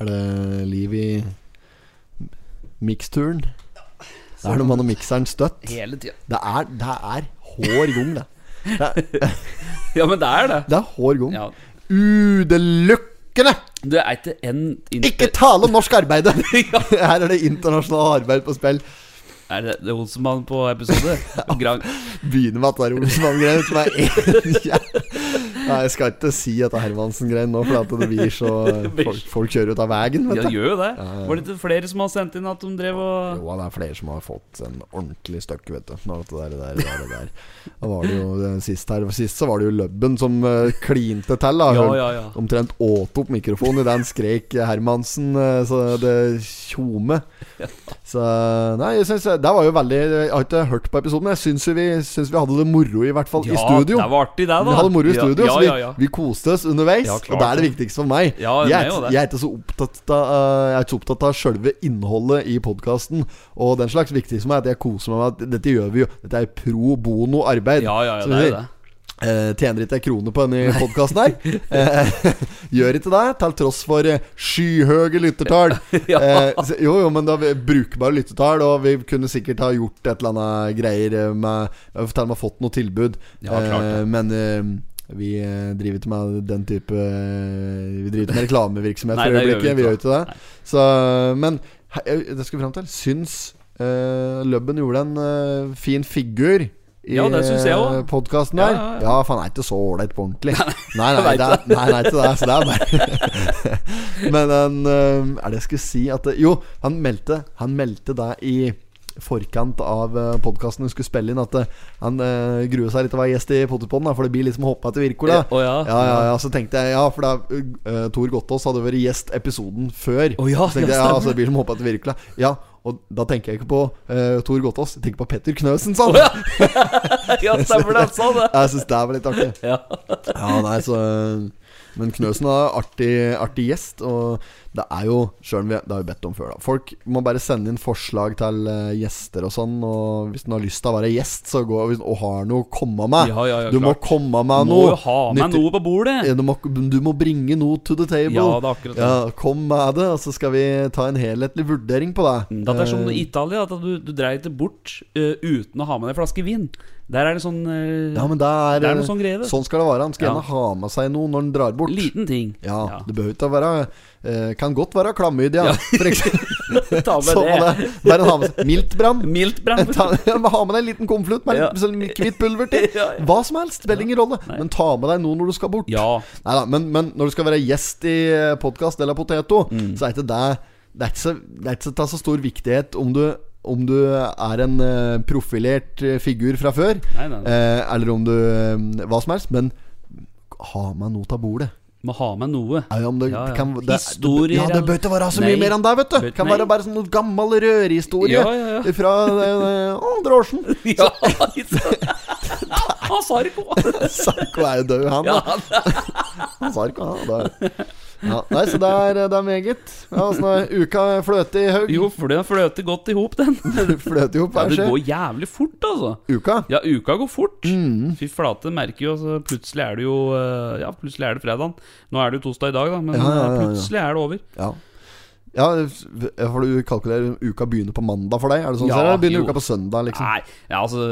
Er det liv i miksturen? Det er noe med når mikseren støtt. Hele tida. Det er, det er hår gang, det. Det er, Ja, men det er det. det er hår gang. Ja. Udelukkende! Du er ikke en Ikke tale om norsk arbeid! Her er det internasjonalt arbeid på spill. Er det, det Olsenmann på episode? Begynner med at det er Olsmann-greier som er en Nei, jeg skal ikke si dette er Hermansen-greier nå, for det blir så folk, folk kjører ut av veien, vet Ja, gjør jo det. Var det ikke flere som har sendt inn at de drev og Jo, det er flere som har fått en ordentlig støkk, vet du. Nå, det der, det der, det der. Da var det jo eh, sist her Sist så var det jo Løbben som eh, klinte til. Da. Ja, ja, ja. Omtrent åt opp mikrofonen idet han skrek Hermansen, eh, så det tjome. Så Nei, jeg synes Det var jo veldig Jeg har ikke hørt på episoden, men jeg syns vi, syns vi hadde det moro, i hvert fall i studio. det var artig, det, da. Vi hadde moro i studio, ja, vi, ja, ja, ja. vi koste oss underveis. Ja, og det er det viktigste for meg. Ja, jeg, er, jeg er ikke så opptatt av uh, Jeg er ikke opptatt av sjølve innholdet i podkasten og den slags. viktigste for meg er at jeg koser meg med at dette gjør vi jo. Dette er pro bono arbeid. Ja, ja, ja, det er det. Eh, tjener ikke ei krone på denne podkasten her. Eh, gjør ikke det, til tross for eh, skyhøye lyttertall. Ja. eh, jo, jo, men det er brukbare lyttertall, og vi kunne sikkert ha gjort et eller annet greier eh, med Vi til og med fått noe tilbud, Ja, klart eh, men eh, vi eh, driver ikke med den type eh, Vi driver ikke med reklamevirksomhet for øyeblikket. Vi gjør ikke det. Så, men det skal vi fram til. Syns uh, Løbben gjorde en uh, fin figur i Ja, det synes jeg også. podkasten Ja, der. ja, ja. Ja, for han er ikke så ålreit på ordentlig. Nei, nei, nei, det er, nei, nei, til det. Så det er bare Men han Er det jeg skulle si at Jo, han meldte Han meldte det i forkant av uh, podkasten vi skulle spille inn, at eh, han uh, gruer seg litt til å være gjest i Potetpodden, for det blir liksom hoppa etter Wirkola. Oh, ja. ja, ja, ja. Så tenkte jeg Ja, for da uh, Tor Gottaas hadde vært gjest episoden før. Oh, ja, så tenkte jeg, ja, stemmer. så det blir som hoppa etter Wirkola. Ja, og da tenker jeg ikke på uh, Tor Gottaas, jeg tenker på Petter Knøsen, sa han. Oh, ja. ja, stemmer det. sånn sa det. Jeg syns det var litt artig. Ja. Ja, nei, så Men Knøsen er artig, artig gjest, og det er jo Sjøl om vi Det har vi bedt om før, da. Folk må bare sende inn forslag til eh, gjester og sånn, og hvis du har lyst til å være gjest, så gå og har noe å komme med. Ja, ja, ja, du må komme med Må noe. jo ha med Nytt, noe på bordet. Ja, Du må, du må bringe noe to the table. Ja, det er akkurat det. Ja, Kom med det, og så skal vi ta en helhetlig vurdering på det. Det er som Eh, i Italia, at du, du dreier det bort uh, uten å ha med deg en flaske vin. Der er det sånn uh, ja, men der, er, Det er noe sånn greie. Sånn skal det være. Han skal gjerne ha med seg noe når han drar bort. liten ting. Ja, det behøver ikke å være Kan godt være klamydia, Ja. for eksempel. Ta med Så det. det bare ha med seg Miltbrann. Mildt brann. Ta, ja, ha med deg en liten konvolutt med Ja. sånn hvitt pulver til. Hva som helst, spiller ingen rolle. Men ta med deg noe når du skal bort. Ja. Neida, men, men når du skal være gjest i podkast eller Poteto, Mm. så er ikke det Det er ikke så, det er ikke så, så stor viktighet om du om du er en eh, profilert eh, figur fra før, Nei, nei, nei. eh, eller om du eh, Hva som helst. Men ha med noe av bordet. Må ha med noe. Ja, ja, det, Ja, ja. Kan, det, Historier, Ja, det bør ikke være så mye Nei. mer enn det, vet du. Det kan nei. være bare sånn noe gammel rørehistorie Ja, ja, ja. fra andre Å, drosjen. Ja, Han sa. Sarko er jo død, han. Ja, Da. Han Sarko, han. Da. Ja, nei, så det er, det er meget. Ja, sånn uka fløte i haug? jo, for den fløter godt i hop, den. fløter ihop, Ja, det går jævlig fort, altså. Uka? Ja, uka går fort. Mm. Fy flate, merker jo altså, Plutselig er det jo eh, Ja, plutselig er det fredagen. Nå er det jo torsdag i dag, da, men ja. plutselig er det over. Ja. Ja, for du kalkulerer uka begynner på mandag for deg? Er det sånn? Ja, ser begynner jo. uka på søndag, liksom? Nei, ja, altså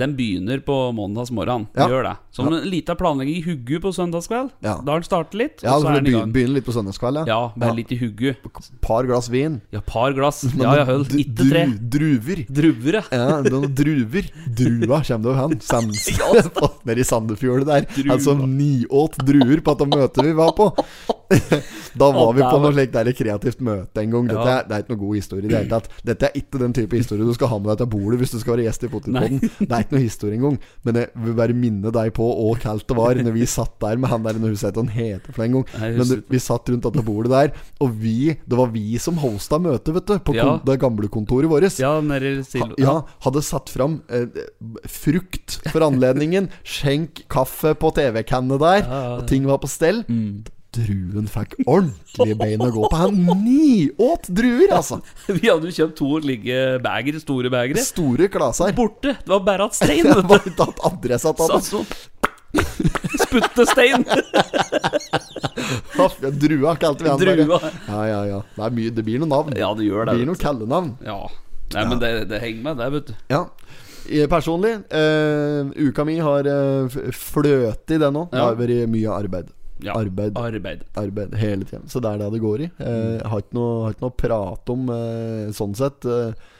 Den begynner på mandagsmorgen. Ja. Gjør det. Som en liten planlegging i hugget på søndagskveld. Ja. Da den startet litt, Ja, for så du den i begynner, litt på søndagskveld, ja? Ja, bare Ja. litt i hugget. Par glass vin. Ja, par glass. Ja, jeg. D- Ikke tre. Druver. Druver. Ja. Ja, noen druver. Drua kommer det jo hen. Nede i Sandefjordet der. Drua. Altså niåt druer på at det møtet vi var på. Da var vi på noe slikt kreativt møte en gang. Dette Ja. er, det er ikke noe god historie i det hele tatt. Dette er ikke den type historie du skal ha med deg til bordet hvis du skal være gjest i Potetpodden. Det er ikke noe historie engang. Men jeg vil bare minne deg på hvor kaldt det var når vi satt der med han der Når hva han heter for en gang. Men det, vi satt rundt dette bordet der, og vi Det var vi som hosta møtet, vet du. På Ja. det gamle kontoret vårt. Ja, Ha, ja, hadde satt fram eh, frukt for anledningen. Skjenk kaffe på TV-kannene der, og ting var på stell. Mm. Druen fikk ordentlige bein å gå på. Han niåt druer, altså! Vi hadde jo kjøpt to ligge bagere, store bagere. Store klaser. Borte! Det var bare at stein. Det var vet du. bare tatt adressa til det. sånn Sputtestein. Drua kalte vi han Drua. Ja, ja, ja. Det, mye, det blir noen navn. Ja, det gjør det. Det blir noen kallenavn. Ja. Nei, men det, det henger med, det, vet du. Ja. Eh, Personlig, eh, uka mi har uh, fløtet i det nå. Det har vært mye arbeid. Ja. Arbeid. Arbeid. Arbeid hele tiden. Så det er det det går i. Eh, jeg har ikke noe, har ikke noe å prate om eh, sånn sett. Eh,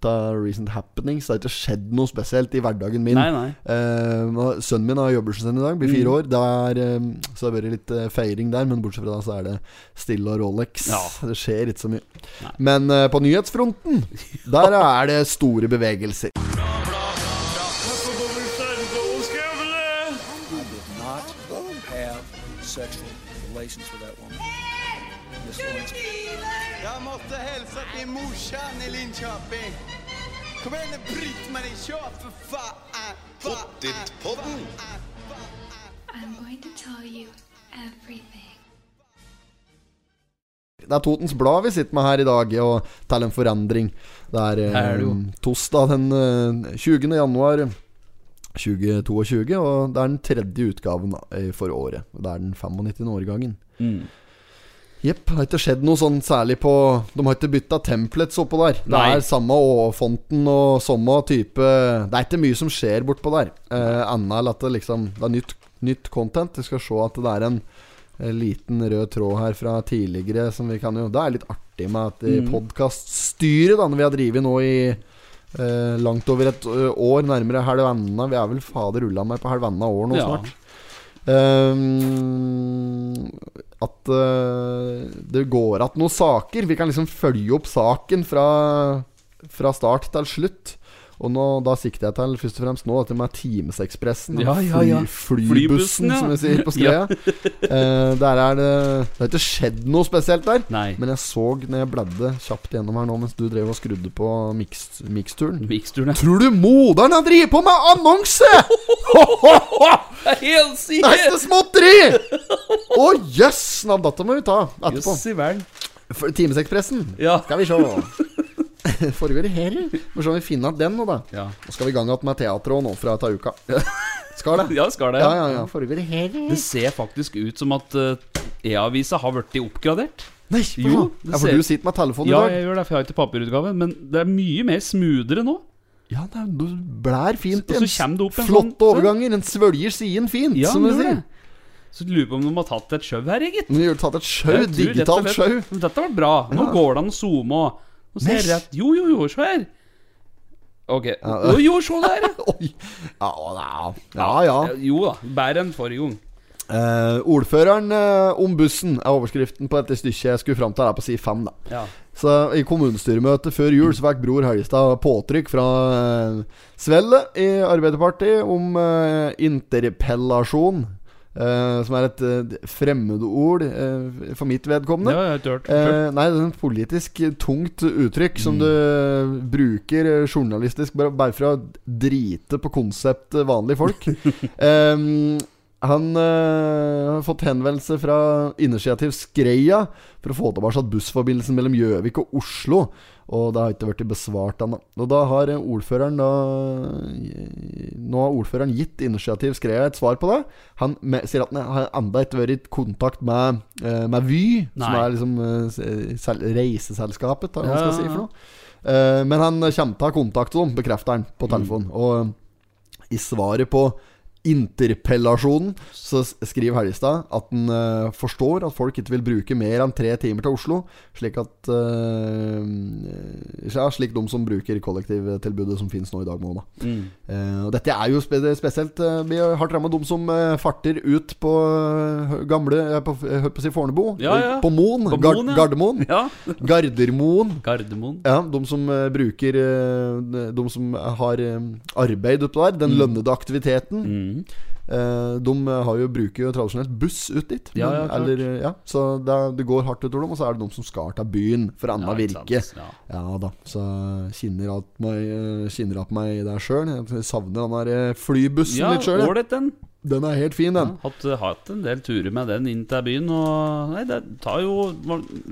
ta recent happenings. Det har ikke skjedd noe spesielt i hverdagen min. Nei, nei. Eh, sønnen min har jobbbursdagen sin i dag, blir fire år. Det er, eh, så det har vært litt eh, feiring der, men bortsett fra det så er det stille og Rolex. Ja. Det skjer ikke så mye. Nei. Men eh, på nyhetsfronten, der er det store bevegelser. Kom igjen, bryt meg i kör for faen! Pottit-podden! I'm going to tell you everything. Det er Totens Blad vi sitter med her i dag, og til en forandring. Det er, eh, er det jo. torsdag den uh, 20. januar 2022, og det er den tredje utgaven da, eh, for året. Det er den 95. årgangen. Mm. Jepp. Det har ikke skjedd noe sånn særlig på De har ikke bytta templates oppå der. Det Nei. er samme Å-fonten og samme type Det er ikke mye som skjer bortpå der. Eh, Annet enn at det liksom Det er nytt, nytt content. Vi skal se at det er en, eh, liten rød tråd her fra tidligere som vi kan jo Det er litt artig med at Mm. podkaststyret, da, når vi har drevet nå i eh, langt over et år, nærmere halvanna Vi er vel fader ulla meg på halvanna år nå Ja. snart. Ehm, at uh, det går att noen saker. Vi kan liksom følge opp saken fra, fra start til slutt. Og nå, da sikter jeg til først og fremst nå dette med Timesekspressen. Ja, ja, ja. Fly, flybussen, Flybussen, ja. som vi sier på Skreia. Eh, der er det Det har ikke skjedd noe spesielt der. Nei. Men jeg så når jeg bladde kjapt gjennom her nå mens du drev og skrudde på mix, miksturen er Tror du moderen har drevet på med annonse?! helt Det er sikker! ikke småtteri! Å jøss! Yes, dette må vi ta etterpå. Jøss i verden. Timesekspressen. Ja. Skal vi se. Foregår det her? Må se om vi finner igjen den nå, da. Ja. Nå skal vi i gang igjen med teatret også nå fra ta uka. Skal det? ja, skal det. Ja, ja, ja. Foregår det her? Det ser faktisk ut som at uh, E-avisa har blitt oppgradert. Nei, Jo, Ja, for ser- du sitter med telefonen i dag. Ja, jeg gjør det, for jeg har ikke papirutgave. Men det er mye mer smoothere nå. Ja, det er- blær fint. Og så det opp en Flotte sånn- overganger. En svølger siden fint, Ja, som du sier. Så lurer på om de har tatt et sjau her, gitt. Vi har tatt et sjau. Digitalt sjau. Dette var bra. Nå Ja. går det an å zoome og ser det rett Jo, jo, jo, se her. Ok. Jo, jo, se der, ja. Oi. Ja, ja. ja, ja. Jo da. Bedre enn forrige gang. Uh, ordføreren uh, om bussen er overskriften på dette stykket jeg skulle fram til. Er på side fem, da. Ja. Så I kommunestyremøtet før jul så fikk Bror Helgestad påtrykk fra uh, Svelle i Arbeiderpartiet om uh, interpellasjon. Eh, som er et uh, fremmedord uh, for mitt vedkommende. Ja, før. Eh, nei, det er et politisk tungt uttrykk som Mm. du bruker eh, journalistisk bare, bare for å drite på konseptet vanlige folk. Em, han øh, har fått henvendelse fra Initiativ Skreia for å få tilbake bussforbindelsen mellom Gjøvik og Oslo. Og det har ikke blitt besvart ennå. Og da har eh, ordføreren da Nå har ordføreren gitt Initiativ Skreia et svar på det. Han med, sier at han har enda ikke vært i kontakt med, eh, med Vy, som er liksom sel- reiseselskapet, hva Ja, skal si for noe. Men han kommer til å ha kontakt med dem, bekrefter han på Mm. telefon. Og eh, i svaret på interpellasjonen så skriver Helgestad at han uh, forstår at folk ikke vil bruke mer enn tre timer til Oslo, slik at uh, ja, Slik de som bruker kollektivtilbudet som finnes nå i dag, må. Da. Mm. Uh, og dette er jo spe spesielt uh, Vi har hardt rammet de som eh, farter ut på eh, gamle eh, på, Jeg holdt på å si Fornebu. Ja, ja. På Moen. På Gar Moen, ja. Gardermoen. Gardermoen. Gardermoen. Ja, de som eh, bruker eh, De som har eh, arbeid oppå der, den lønnede aktiviteten. Mm. Eh, de har jo, bruker jo tradisjonelt buss ut dit. Ja, ja, klart. eller, ja, så det, det går hardt utover dem. Og så er det de som skal til byen for annet Ja, virke. Ja. Ja da, så kinner alt meg, eh, kinner at meg der sjøl. Savner den der eh, flybussen Ja, litt sjøl. ålreit den. Den er helt fin, Ja, den. hatt, hatt en del turer med den inn til byen. Og Nei, det tar jo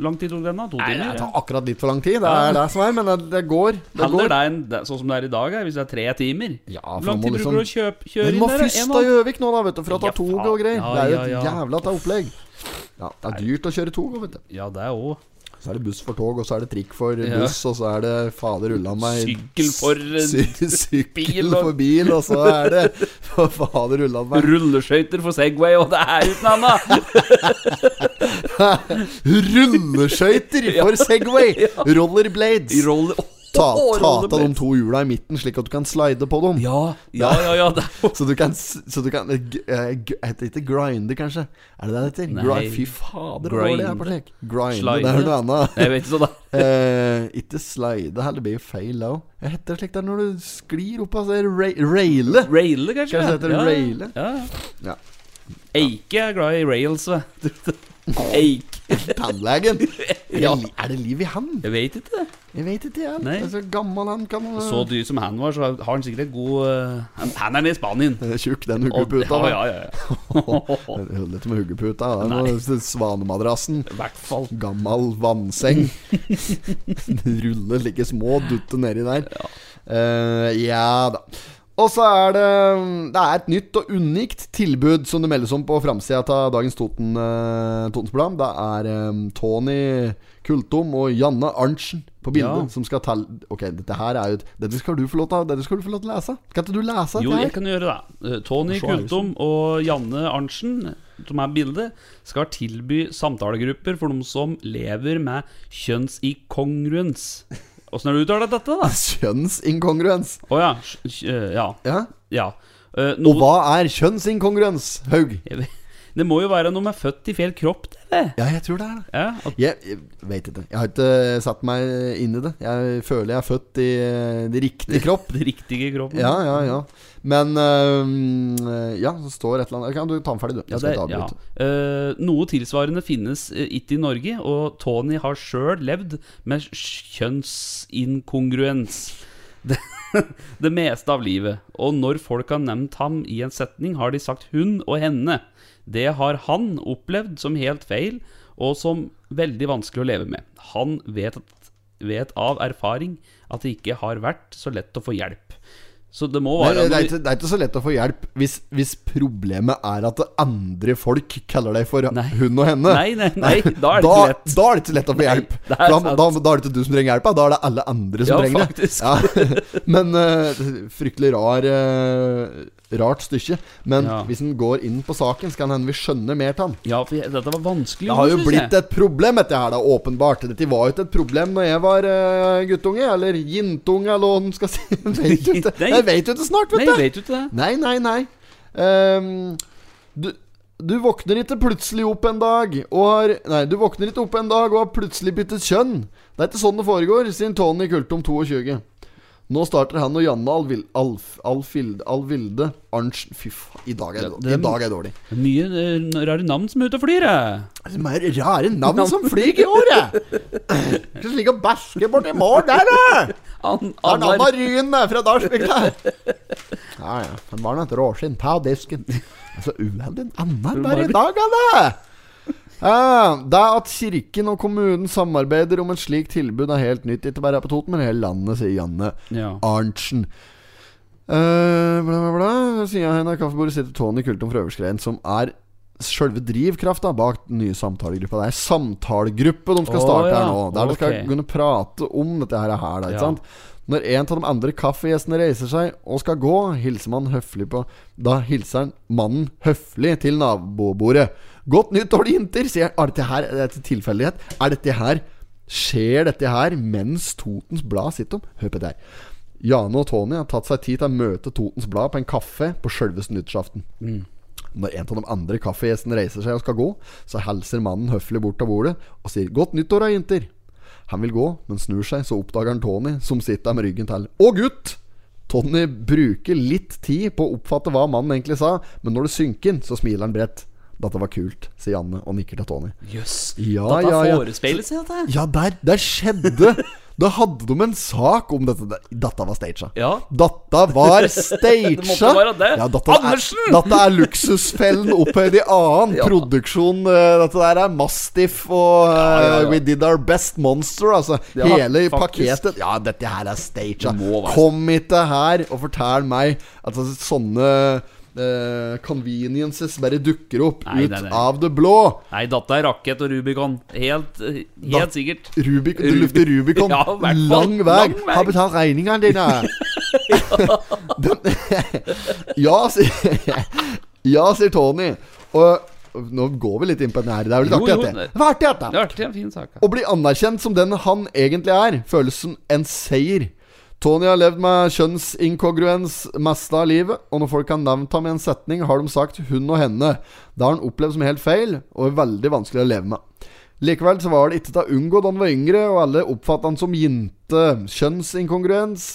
lang tid tok den, da? To Nei, det tar akkurat litt for lang tid. Det Ja. er det som er, men det, det går. Det går. det en, sånn som det er i dag, hvis det er tre timer. Ja, Hvor for lang tid bruker du å liksom kjøpe, kjøre inn der? Du må først til Gjøvik nå, da, vet du, for å ta Ja, tog og greier. Ja, det er jo et jævla ta opplegg. Ja, det er dyrt å kjøre tog òg, vet du. Ja, det er òg Så er det buss for tog, og så er det trikk for Ja. buss, og så er det fader ulla meg Sykkel for, eh, sy Sykkel bil og- for bil, og så er det fader ulla meg rulleskøyter for Segway, og det er uten annet! Rulleskøyter for Segway! Rollerblades! Roll Ta, ta av de to hjula i midten, slik at du kan slide på dem. Ja, ja, ja. ja det er Så du kan, så du kan eh, g- eh, Heter det ikke grinde, kanskje? Er det det det heter? Nei. Fy fader, hvor dårlig jeg er på slik. Grinde, Slide. det er noe annet. Jeg vet ikke sånn da Eh, ikke slide, heller blir jo feil òg. Hva heter det slik der når du sklir opp altså, ra Raile? Raile, kanskje? Kanskje det heter ja. raile? Ja. Ja. Eike er glad i rails, Eike Tannlegen. Ja. Er, det liv i han? Jeg vet ikke. Jeg vet ikke, jeg. Nei. Det er Så gammel han kan Så dyr som han var, så har han sikkert et god uh, han, er nede i Spanien. Eh, Tjukk, den huggeputa. Ja, ja, ja. Holder med huggeputa. Svanemadrassen. Hvert fall. Gammel vannseng. Ruller like små, dutter nedi der. Eh, ja da. Og så er det Det er et nytt og unikt tilbud som det meldes om på framsida av dagens Toten, uh, Totensblad. Det er eh, Tony Kultom og Janne Arntzen på bildet Ja. som skal telle Ok, dette her er jo Dette skal du få lov til, dette skal du få lov til å lese. Skal ikke du lese Jo, jeg kan gjøre det. Eh, Tony Kultum Kultom og Janne Arntzen, som er bildet, skal tilby samtalegrupper for de som lever med kjønnsinkongruens. Åssen har du uttalt dette, da? Kjønnsinkongruens. Å ja. sj- sj- eh, Ja. Ja. Uh, no... Og hva er kjønnsinkongruens, Haug? Det må jo være noe med født i feil kropp, det. Ja, jeg tror det er det. Ja, Jeg, jeg vet ikke. Jeg har ikke satt meg inn i det. Jeg føler jeg er født i eh, det riktige kropp. det riktige kroppen. Ja, ja, ja. Men øh, Ja, så står et eller annet Kan du ta den ferdig, du? Ja, det, ja. Eh, noe tilsvarende finnes eh, ikke i Norge, og Tony har sjøl levd med kjønnsinkongruens. Det, det meste av livet. Og når folk har nevnt ham i en setning, har de sagt hun og henne. Det har han opplevd som helt feil, og som veldig vanskelig å leve med. Han vet, at, vet av erfaring at det ikke har vært så lett å få hjelp. Så det må Nei, det, er ikke, det er ikke så lett å få hjelp hvis, hvis problemet er at andre folk kaller deg for Nei. hun og henne. Nei, nei, nei, da er det ikke lett. Da er det ikke lett å få hjelp. Nei, er da, da, da er det ikke du som trenger hjelp, da er det alle andre som Ja, trenger faktisk. det. Ja. Men uh, fryktelig rar eh, rart stykke. Men Ja. hvis en går inn på saken, så kan hende vi skjønner mer til den. Ja, for jeg, dette var vanskelig. Det har jo blitt jeg. et problem, dette her, da, åpenbart. Dette var jo ikke et problem når jeg var uh, guttunge, eller jintunge, eller hva en skal si. Vet jo ikke. Jeg vet jo ikke snart, vet Nei, vet du det? Nei, nei, nei. Um, du, du våkner ikke plutselig opp en dag og har Nei, du våkner ikke opp en dag og har plutselig byttet kjønn. Det er ikke sånn det foregår, sier Tony Kultum 22. Nå starter han og Janne Alvil, Alf, Alfilde, Alvilde Arntzen Fy faen, i dag er det det- I dag er dårlig. Mye uh, rare navn som er ute og flyr. jeg. Det er rare navn som flyr i året! Ikke slik å bæsje borti mål der, jeg. An, Det er Anna Ryen fra fra der. Ja, ja. Han var nå et råskinn. Ta av disken. Så uheldig Anna der i dag, Anne! Ja, det at kirken og kommunen samarbeider om et slikt tilbud, er helt nytt. Ikke bare her på Toten, men hele landet, sier Janne ja. Arntzen. Eh, bla, bla, bla. Ved siden av henne er kaffebordet sitter Tony Kulton fra Øverskrein, som er Sjølve drivkrafta bak den nye samtalegruppa. Det er samtalegruppe de skal starte starte ja. her nå. Der de skal kunne prate om dette her. her ikke sant? Når en av de andre kaffegjestene reiser seg og skal gå, hilser man høflig på Da hilser han mannen høflig til nabobordet. 'Godt nyttår, jenter', sier han. Er dette her er dette tilfeldighet? Er dette her Skjer dette her mens Totens Blad sitter om? Hør på det her. Jane og Tony har tatt seg tid til å møte Totens Blad på en kaffe på sjølveste nyttårsaften. Når en av de andre kaffegjestene reiser seg og skal gå, så hilser mannen høflig bort av bordet og sier 'Godt nyttår, da, jenter'. Han vil gå, men snur seg, så oppdager han Tony, som sitter med ryggen til. 'Å, gutt!' Tony bruker litt tid på å oppfatte hva mannen egentlig sa, men når det synker inn, så smiler han bredt. Dette var kult, sier Janne og nikker til Tony. Jøss. Ja, Dette ja, ja. forespeiler dette. Ja, der, der skjedde Da hadde de en sak om dette. Dette var staged. Ja. Dette var staged. Ja, dette Andersen! Er, dette er luksusfellen opphøyd i annen Ja. produksjon. eh, Dette der er Mastiff og eh, ja, ja. We Did Our Best Monster. Altså hele faktisk. pakketet. Ja, dette her er staged. Kom ikke her og fortell meg at altså, sånne eh, conveniences bare dukker opp Nei, ut nei, nei. av det blå. Nei, dette er rakett og Rubicon. Helt, eh, Da- helt sikkert. Rubik, du lufter Rubicon Ja, lang vei. Har betalt regningene dine. Ja, sier, ja, sier Tony. Og nå går vi litt inn på den her. Det er jo litt artig, dette. det- var artig, dette. Det er artig, en fin sak. Å bli anerkjent som den han egentlig er, føles som en seier. Tony har levd med kjønnsinkongruens meste av livet, og når folk har nevnt ham i en setning, har de sagt hun og henne. Det har han opplevd som helt feil, og er veldig vanskelig å leve med. Likevel så var det ikke til å unngå da han var yngre, og alle oppfattet han som jente. Kjønnsinkongruens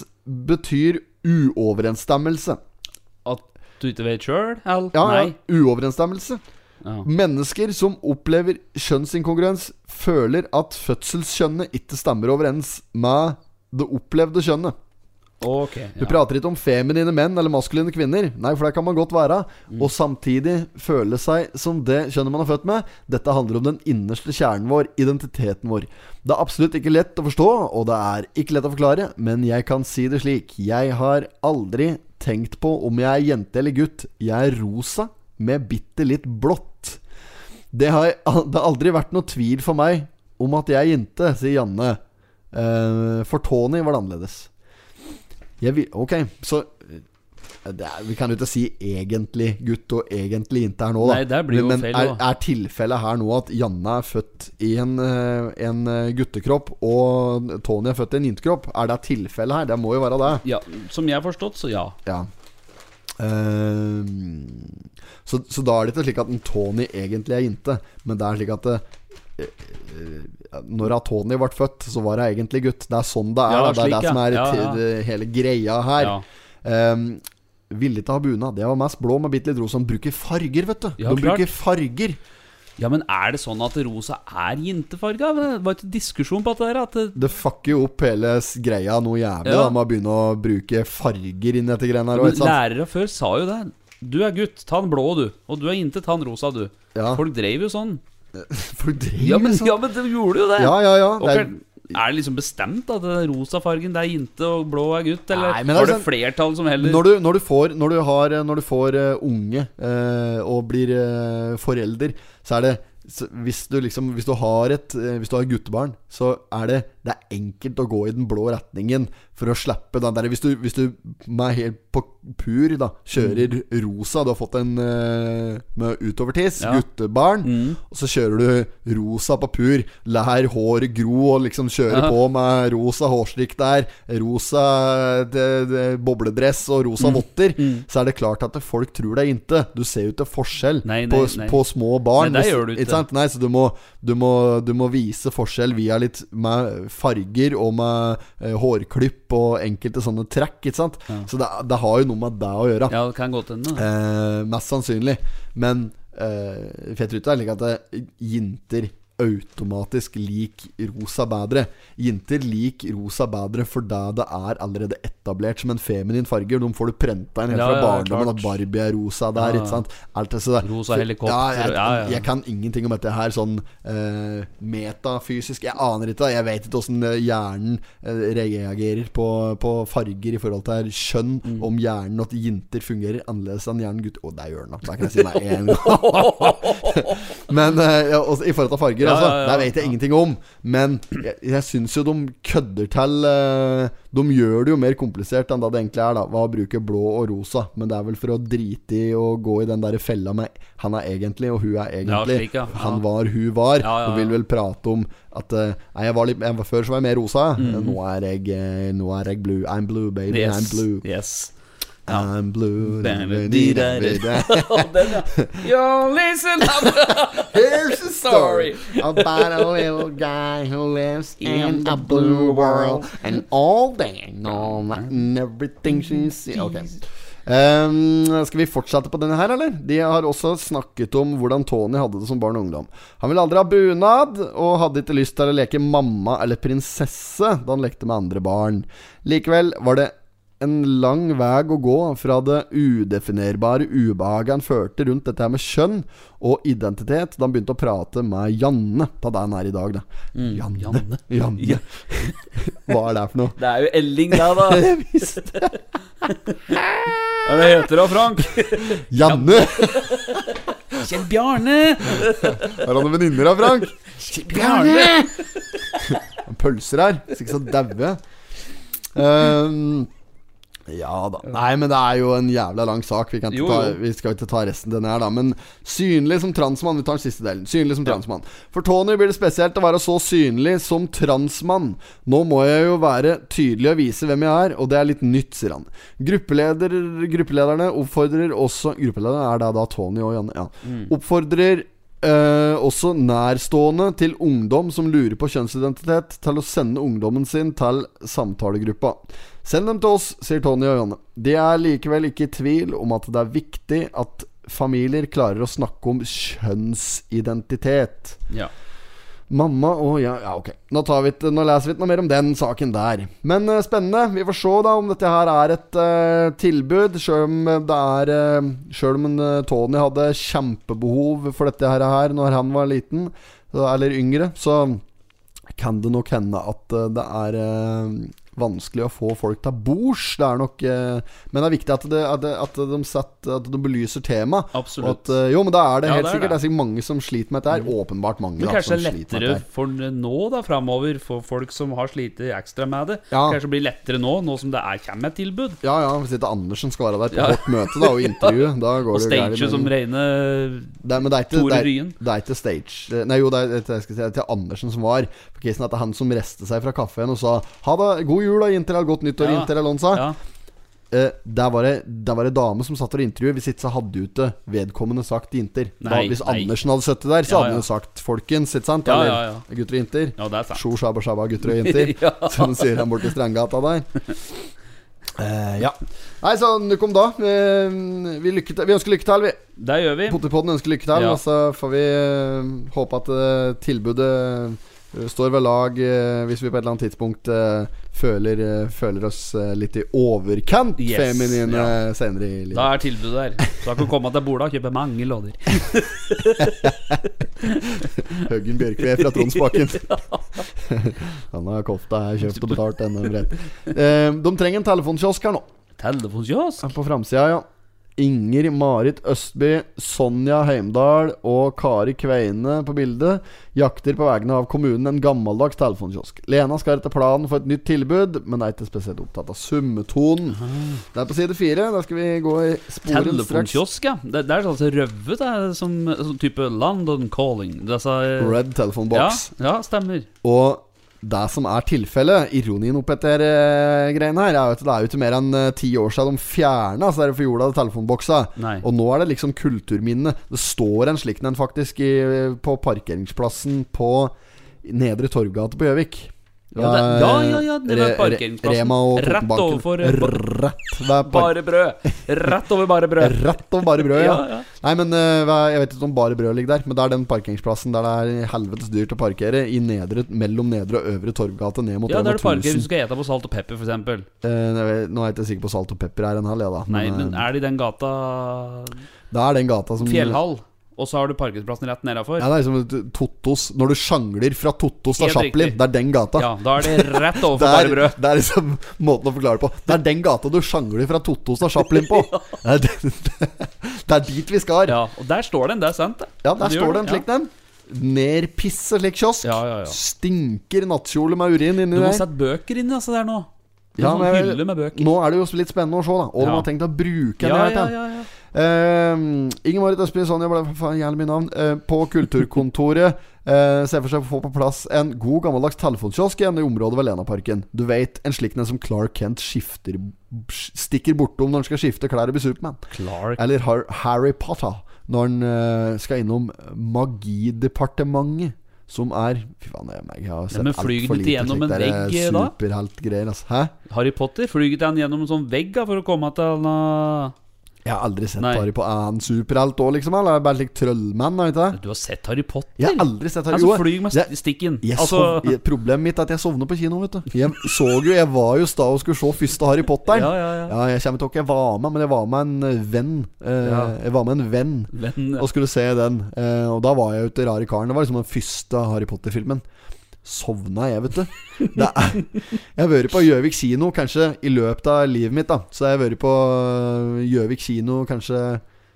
betyr uoverensstemmelse. At du ikke vet sjøl? Ja, Nei. uoverensstemmelse. Ja. Mennesker som opplever kjønnsinkongruens, føler at fødselskjønnet ikke stemmer overens med det opplevde kjønnet. Ok. Vi Ja. prater ikke om feminine menn eller maskuline kvinner. Nei, for det kan man godt være. Og samtidig føle seg som det kjønnet man er født med. Dette handler om den innerste kjernen vår, identiteten vår. Det er absolutt ikke lett å forstå, og det er ikke lett å forklare, men jeg kan si det slik. Jeg har aldri tenkt på om jeg er jente eller gutt. Jeg er rosa med bitte litt blått. Det har, det har aldri vært noe tvil for meg om at jeg er jente, sier Janne. Eh, for Tony var det annerledes. Vil, ok, så eh, er, Vi kan jo ikke si egentlig gutt og egentlig jente her nå, da. Nei, det blir jo Men feil, er, er tilfellet her nå at Janne er født i en, eh, en guttekropp, og Tony er født i en jentekropp? Er det tilfellet her? Det må jo være det. ja. Som jeg har forstått, så ja. Ja. Uh, så, så da er det ikke slik at en Tony egentlig er jente, men det er slik at det, eh, når Tony ble født, så var hun egentlig gutt. Det er sånn det er. Ja, det er det som er ja. Hele greia her. Um, Villig til å ha bunad. Det var mest blå med bitte litt rosa. De bruker farger, vet du. De klart. bruker farger. Ja, men er det sånn at rosa er jentefarga? Det var ikke diskusjon på at det? At det, Det fucker jo opp hele greia noe jævlig Ja. da med å begynne å bruke farger inn i dette greiene her. men lærere før sa jo det. Du er gutt, ta den blå, du. Og du er jente, ta den rosa, du. Ja. Folk drev jo sånn. Ja, men, sånn. ja, men de gjorde jo det. Ja, ja, ja. Det er, er, det liksom bestemt at den rosa fargen det er jente og blå er gutt? Eller Nei, men det er det flertall som heller Når du, når du får Når du, har, når du får eh, unge eh, og blir eh, forelder, så er det så hvis du liksom Hvis du har et eh, Hvis du har guttebarn, så er det Det er enkelt å gå i den blå retningen for å slippe den der Hvis du, hvis du med helt på pur da kjører rosa Du har fått en uh, med utovertiss, Ja. guttebarn, Mm. og så kjører du rosa på pur. Lær håret gro og liksom kjøre Ja. på med rosa hårstrikk der, rosa det, det, bobledress og rosa Mm. votter, så er det klart at folk tror deg inte. Du ser jo ikke forskjell Nei, nei, på, nei. på små barn. Nei, det gjør du ikke. Nei, så du må, du, må, du må vise forskjell via litt med farger og med eh, hårklipp og enkelte sånne trekk. Ikke sant? Så det, det har jo noe med det å gjøre. Ja, det kan godt hende. Eh, mest sannsynlig. Men eh, for jeg tror ikke det er slik at det, jenter automatisk lik rosa bedre. Jenter lik rosa bedre fordi det er allerede etablert som en feminin farge. De får du prenta inn helt Ja, fra ja, barndommen at Barbie er rosa der. Ja. Alt det, så det, Rosa helikopter, Ja, jeg, ja. jeg kan ingenting om dette her sånn uh, metafysisk. Jeg aner ikke. Jeg vet ikke åssen hjernen eh, reagerer på, på farger i forhold til kjønn. Mm. Om hjernen at jenter fungerer annerledes enn hjernen gutter. Å, det gjør den da. Det kan jeg si meg en gang. Men uh, ja, også, i forhold til farger, Ja, altså, ja, ja, det vet jeg ingenting om. Men jeg, jeg syns jo de kødder til eh, De gjør det jo mer komplisert enn det det egentlig er, da. Hva å bruke blå og rosa. Men det er vel for å drite i å gå i den der fella med han er egentlig, og hun er egentlig. slik. Han var, hun var. Du vil vel prate om at eh, Nei, jeg var litt jeg var, Før så var jeg mer rosa. Mm. Nå er jeg eh, Nå er jeg blue. I'm blue, baby. I'm blue. yes. I'm blue. Ja. Yo, listen up. Here's a story Story. about a little guy who lives in a blue world, and all day and all night and everything she sees okay. Um, skal vi fortsette på denne her, eller? De har også snakket om hvordan Tony hadde det som barn og ungdom. Han ville aldri ha bunad, og hadde ikke lyst til å leke mamma eller prinsesse da han lekte med andre barn. Likevel var det en lang vei å gå fra det udefinerbare ubehaget han følte rundt dette her med kjønn og identitet, da han begynte å prate med Janne. Ta det han er i dag, da. Janne. Janne. Janne. Hva er det for noe? Det er jo Elling, da, da. Jeg visste Hva det heter da, Frank? Janne! Kjell Bjarne! Har han noen venninner da, Frank? Bjarne! Pølser her, hvis ikke så daue jeg. Ehm, ja da. Nei, men det er jo en jævla lang sak. Vi, kan ikke Jo, ta, vi skal ikke ta resten den her, da. Men synlig som transmann. Vi tar den siste delen. Synlig som transmann. For Tony blir det spesielt å være så synlig som transmann. Nå må jeg jo være tydelig og vise hvem jeg er, og det er litt nytt, sier han. Gruppeleder, gruppelederne oppfordrer også Gruppelederen er da, da Tony og Janne. Ja. Mm. Oppfordrer Eh, også nærstående til ungdom som lurer på kjønnsidentitet, til å sende ungdommen sin til samtalegruppa. Send dem til oss, sier Tony og Janne. De er likevel ikke i tvil om at det er viktig at familier klarer å snakke om kjønnsidentitet. Ja. Mamma og ja, ja, ok. Nå, vi, nå leser vi ikke noe mer om den saken der. Men uh, spennende. Vi får se da om dette her er et uh, tilbud. Sjøl om det er uh, Sjøl om eh, Tony hadde kjempebehov for dette her, her når han var liten, eller yngre, så kan det nok hende at eh, det er eh, vanskelig å få folk til bords. Det er nok eh, Men det er viktig at, det, at, det, at, de, setter, at de belyser temaet. Absolutt. at, eh, jo, men da er det Ja, helt det er sikkert. Det er sikkert mange som sliter med dette her. Åpenbart mange. Men da, kanskje det er lettere for nå da framover, for folk som har slitt ekstra med det. Ja. Kanskje det blir lettere nå, nå som det er kommer et tilbud. Ja, ja, hvis ikke Andersen skal være der på Ja. møte da og intervjue, da går Og det jo gærent. stage som ikke, Tore Ryen. det er ikke stage Nei, jo, det er, jeg skal si, det er til Andersen som var. For er at det er han som reste seg fra kaffen og sa Ha det, god jul og inntil, godt nyttår Ja. inntil, eller hva han sa. Ja, Eh, der var det Der var det dame som satt og intervjuet. Hvis ikke så hadde ute vedkommende sagt inntil. Da, hvis nei. Andersen hadde sittet der, så Ja, hadde jo sagt folkens, ikke sant? Ja, Eller ja, ja. gutter og jenter. ja, det er sant. Sjo, shabba, shabba, gutter og jenter. Som de sier han borti Strandgata der. Eh, ja. Nei, så nok om da. Eh, vi, lykke til, vi ønsker lykke til, vi. Det gjør vi. Potipodden ønsker lykke til. Ja. Og så får vi eh, håpe at eh, tilbudet står ved lag eh, hvis vi på et eller annet tidspunkt eh, føler, eh, føler oss eh, litt i overkant Yes, feminine ja. senere i livet. Da er tilbudet der. Så da kan du komme til Bola og kjøpe mange låder. Høggen Bjørkve fra Tronsbakken. Han har kofta er kjøpt og betalt ennå. Eh, de trenger en telefonkiosk her nå. Telefonkiosk? På framsida, ja. Inger Marit Østby, Sonja Heimdal og Kari Kveine på bildet jakter på vegne av kommunen en gammeldags telefonkiosk. Lena skal etter planen få et nytt tilbud, men er ikke spesielt opptatt av summetonen. Det er på side fire. Da skal vi gå i sporen straks. Telefonkiosk, ja. Det, det er altså røvet, det som, som type London calling. Det så, eh, Red telephone ja, ja, stemmer. Og det som er tilfellet, ironien oppi dette uh, greiene her, er at det er jo ikke mer enn eh, ti år siden de fjerna altså for jorda telefonboksa. Nei. Og nå er det liksom kulturminne. Det står en slik en faktisk i, på parkeringsplassen på Nedre Torvgate på Gjøvik. Ja, det- ja, ja, ja, det var parkeringsplassen. Rema og Rett overfor, eh, Rett Bare brød. Rett over bare brød. Rett over bare brød, ja. Ja, ja. Nei, men eh, Jeg vet ikke om bare brød ligger der, men det er den parkeringsplassen der det er helvetes dyrt å parkere. I nedre, mellom nedre og øvre Torvgate, ned mot Ja, der du parkerer hvis du skal ete på salt og pepper, f.eks. Eh, nå er jeg ikke sikker på salt og pepper er en hal, jeg, da. Nei, men eh, er det i den gata det er den gata som Fjellhall? Og så har du parkeringsplassen rett nedafor? Ja, det er liksom Tottos Når du sjangler fra Tottos til Chaplin, det er den gata. Ja, da er det rett overfor det, bare brød. det er liksom måten å forklare det på. Det er den gata du sjangler fra Tottos til Chaplin på. Det, er, det, det er dit vi skal. Ja, Ja, og der står den, det er sant, det. der Det står den slik det, slik en. Nerpisse slik kiosk. Ja, ja, ja. Stinker nattkjole med urin inni Du må sette bøker inni altså der nå. Ja, sånn men hylle med bøker. Nå er det jo litt spennende å se, da. Og de har tenkt å bruke Ja, den. ja, ja, ja. Uh, Marit Østby Sonja ble jævlig mye navn. Uh, på Kulturkontoret uh, ser for seg å få på plass en god gammeldags telefonkiosk igjen i området ved Lenaparken. Du vet, en slik en som Clark Kent skifter stikker bortom når han skal skifte klær og bli Supermann. Clark Eller Har Harry Potter når han eh, skal innom Magidepartementet. Som er Fy faen, jeg, jeg har sett men alt for lite slikt der, eh? Superheltgreier, altså. Hæ? Harry Potter flyget han gjennom en sånn vegg da, for å komme til Jeg har aldri sett Nei. Harry på annen superhelt òg, liksom? Eller er bare slik trollmann? vet du. Du har sett Harry Potter? Jeg har aldri sett Harry Han som Jo, flyr med jeg- stikken. Jeg altså, sov, problemet mitt er at jeg sovner på kino, vet du. Jeg så jo, jeg var jo sta og skulle se første Harry Potter. Ja, ja, ja. jeg kommer til ikke jeg var med, men jeg var med en eh, venn. Eh, Ja. Jeg var med en venn Venn, ja. og skulle se den. Eh, og da var jeg ute rare karen. Det var liksom den første Harry Potter-filmen. Sovna jeg, vet du. Er, jeg har vært på Gjøvik kino kanskje i løpet av livet mitt. da Så jeg har vært på øh, Gjøvik kino kanskje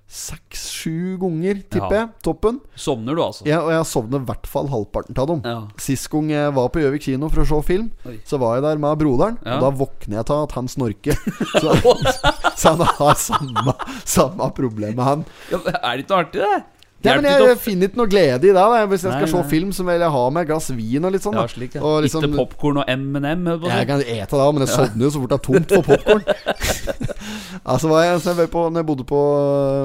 seks-sju ganger, tipper Ja. jeg. Toppen. Sovner du, altså? Ja, og jeg har sovnet i hvert fall halvparten av dem. Ja. Sist gang jeg var på Gjøvik kino for å se film, Oi. så var jeg der med broderen. Ja. Og da våkner jeg til at han snorker. Så, så han har samme, samme problem med han. Ja, er det ikke noe artig, det? Ja, men jeg, jeg finner ikke noe glede i det. Da. Hvis jeg Nei, skal se nei. film, så vil jeg ha med et glass vin og litt sånn. Da. Ja, slik, ja. Og liksom- Ikke popkorn og M&M? Jeg kan ete det, men jeg sovner jo så fort det er tomt for popkorn. altså var jeg, jeg var på, når jeg bodde på,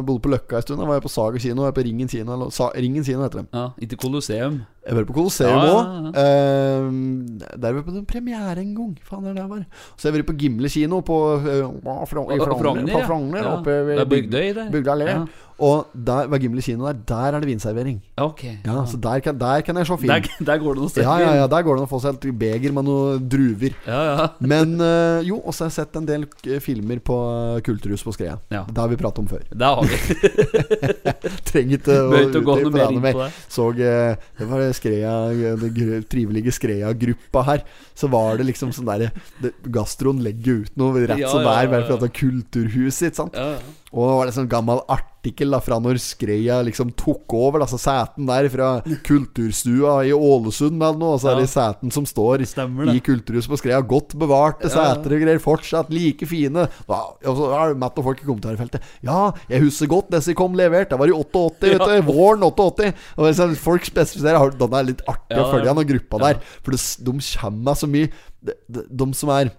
bodde på Løkka en stund, da var jeg på Sager kino. Jeg var på Ringen kino, eller, Sa, Ringen kino heter det. Ja, ikke Colosseum. Jeg var på Colosseum Ja, ja, ja, der var jeg på den premiere en gang. Faen, det der var. Så jeg var på Gimle kino på uh, Frogner, oppe ved er Bygdøy der. Bygdøy allé. Og der var Gimle kino der. Der er det vinservering. Okay, Ja, Så der kan, der kan jeg se film. Der, der går det noe sted. Ja, ja, ja, der går det an å få seg et beger med noen druver. ja, ja. Men øh, jo, også har jeg sett en del filmer på Kulturhus på Skreia. Ja. Det har vi pratet om før. Det har vi Trenger ikke å noe utdype det inn mer. Så eh, Det var Skreia Den trivelige Skreia-gruppa her. Så var det liksom sånn derre Gastroen legger ut noe rett Ja, som det er, bare for at det er kulturhuset, ikke sant? Ja, ja. Og det var det sånn gammel artikkel da fra når Skreia liksom tok over. Altså sæten der fra kulturstua i Ålesund eller noe. Og så er det sæten som står Stemmer i kulturhuset på Skreia. Godt bevarte Ja, seter og greier. Fortsatt like fine. Da, og så er det matt og folk i kommentarfeltet. Ja, jeg husker godt disse kom levert. Det var i 88, vet du. Våren 88. Og liksom, folk spesifiserer Den er litt artig Ja, å følge ja. den gruppa Ja. der. For det, de kommer med så mye de, de, de som er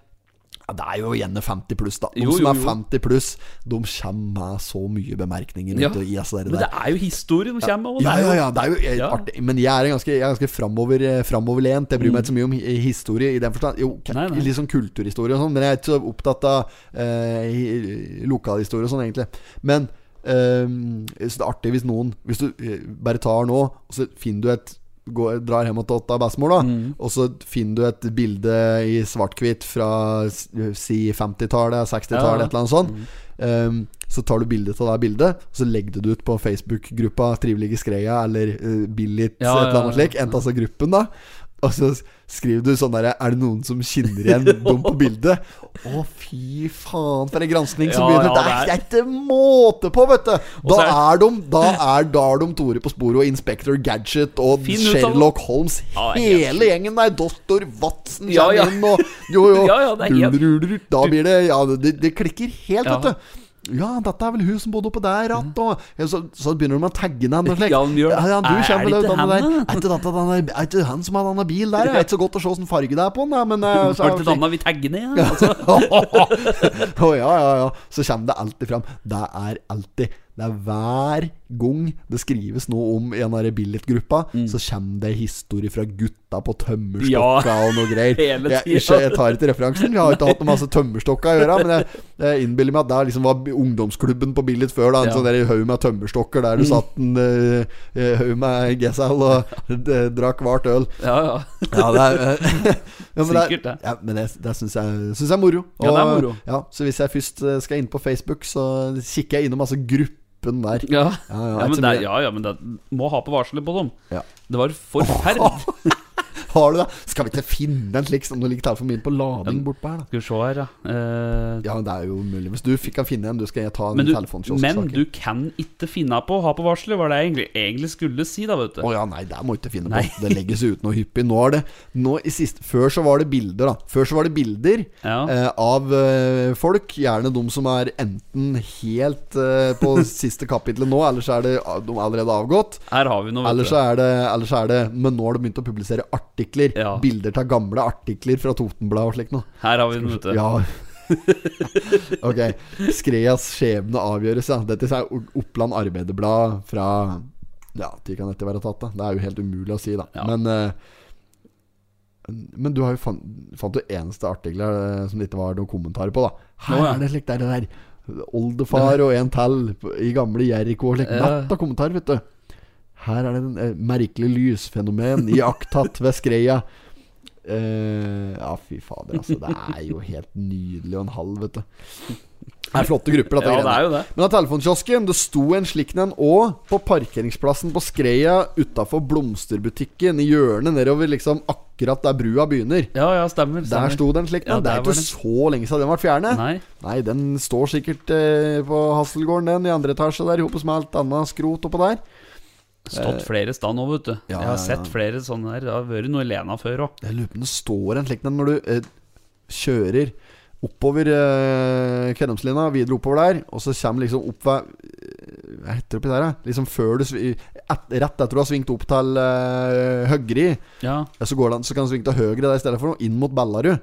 ja, Det er jo gjerne 50 pluss, da. De Jo, som jo, er 50 pluss, de kommer med så mye bemerkninger. Ja. i altså det Men det er jo historie de kommer med. Ja, ja, ja, det er jo eh, Ja. artig. Men jeg er en ganske, jeg er ganske framover, eh, framoverlent. Jeg bryr meg ikke så mye om hi- historie i den forstand. Jo, Nei, nei. sånn kulturhistorie og sånn, men jeg er ikke så opptatt av eh, hi- lokalhistorie og sånn, egentlig. Men eh, så det er artig hvis noen Hvis du eh, bare tar nå, og så finner du et går, drar hjem til Otta bestemor, da. Mm. Og så finner du et bilde i svart-hvitt fra si 50-tallet, 60-tallet, Ja. et eller annet sånt. Um, så tar du bilde av det bildet, og så legger du det ut på Facebook-gruppa Trivelige Skreia eller uh, Billit, Ja, et eller ja, annet slik. enten av gruppen, da. Og så skriver du sånn derre Er det noen som kjenner igjen dem på bildet? Å, fy faen, for en granskning som Ja, begynner. ja, det, er, ikke måte på, vet du! Da er- de Da er, da de Tore på sporet og Inspector Gadget og Sherlock Holmes. Hele gjengen der. Doktor Watson kommer ja. inn, og jo, jo. Da blir det Ja, det, det klikker helt, vet du. Ja, dette er vel hun som bodde oppe der att, og så, så begynner de å tagge henne og slik. Ja, det. Ja, du Er det ikke han, det der. Er ikke dette denne- er ikke han som har denne bil der? Det er ikke så godt å se åssen farge det er på den, men eh, så Var er det det annet vi tagger ned? Ja? Altså. oh, ja, ja, ja. Så kommer det alltid fram. Det er alltid Det er hver gang det skrives noe om i av der Billit-gruppa, så kommer det historie fra gutta på tømmerstokka Ja. og noe greier. Jeg, jeg, jeg tar ikke referansen. Vi har ikke hatt noe masse tømmerstokka å gjøre. Men jeg, jeg innbiller meg at det liksom var ungdomsklubben på Billit før. Da, en Ja. Mm. sånn haug med tømmerstokker der du satt en uh, haug med gesal og eh, drakk hvert øl. Ja, ja. Ja, det er ja, men Sikkert, det. Ja, men det, det syns jeg, synes jeg er moro. Ja, det er moro. ja, så hvis jeg først eh, skal inn på Facebook, så kikker jeg innom altså gruppen der. Ja. Ja, ja, Ja, men det, ja, ja, men det må ha på varselet på dem. Ja. Det var forferdelig. Har du det? Skal vi ikke finne en slik som du ligger telefonen min på lading bortpå her, da? Skal vi se her, ja. Uh, Ja, det er jo mulig. Hvis du fikk kan finne en, du skal jeg ta en men du, telefonkiosk. men du kan ikke finne på å ha på varselet, var det jeg egentlig, egentlig skulle si, da, vet du. Å ja, nei, det må du ikke finne Nei. på. Det legges ut noe hyppig. Nå er det nå i sist, Før så var det bilder, da. Før så var det bilder Ja. uh, av uh, folk. Gjerne de som er enten helt på siste kapitlet nå, eller så er det de er allerede avgått. Her har vi noe, Eller vet så du. er det, eller så er det Men nå har de begynt å publisere artikler. Ja. Bilder av gamle artikler fra Totenbladet og slikt noe. Her har vi noe, vet du. Ja. ok. Skreas skjebne avgjøres, ja. Dette er Oppland Arbeiderblad fra Ja, tid kan dette være tatt, da. Det er jo helt umulig å si, da. Ja. Men uh, Men du har jo fant, fant jo eneste artikler eh, som det ikke var noen kommentarer på, da. Her ja. er det slik er det der Oldefar og en til i gamle Jeriko. og slik. Ja. Natt av kommentarer, vet du. Her er det en eh, merkelig lysfenomen iakttatt ved skreia. Eh, ja, fy fader, altså. Det er jo helt nydelig og en halv, vet du. Det er flotte grupper, dette Ja, det er jo det. Men av telefonkiosken, det sto en slik en òg på parkeringsplassen på Skreia utafor blomsterbutikken i hjørnet nedover liksom akkurat der brua begynner. Ja, ja, stemmer. Der sto det en slik en. Ja, det er ikke så lenge siden den ble fjernet. Nei. Nei, den står sikkert eh, på Hasselgården, den, i andre etasje der, sammen med alt annet skrot oppå der. Stått flere steder nå, vet du. Eh, ja, jeg har sett flere sånne der. Det har vært noe Lena før òg. Jeg lurer på om det står en slik en når du eh, kjører oppover eh, Kvenumslinja, videre oppover der, og så kommer liksom opp ved eh, Hva heter det oppi der, da? Liksom før du et, Rett etter du har svingt opp til eh, Høgri, Ja. så, går det, så kan du svinge til høyre der i stedet for inn mot Ballarud.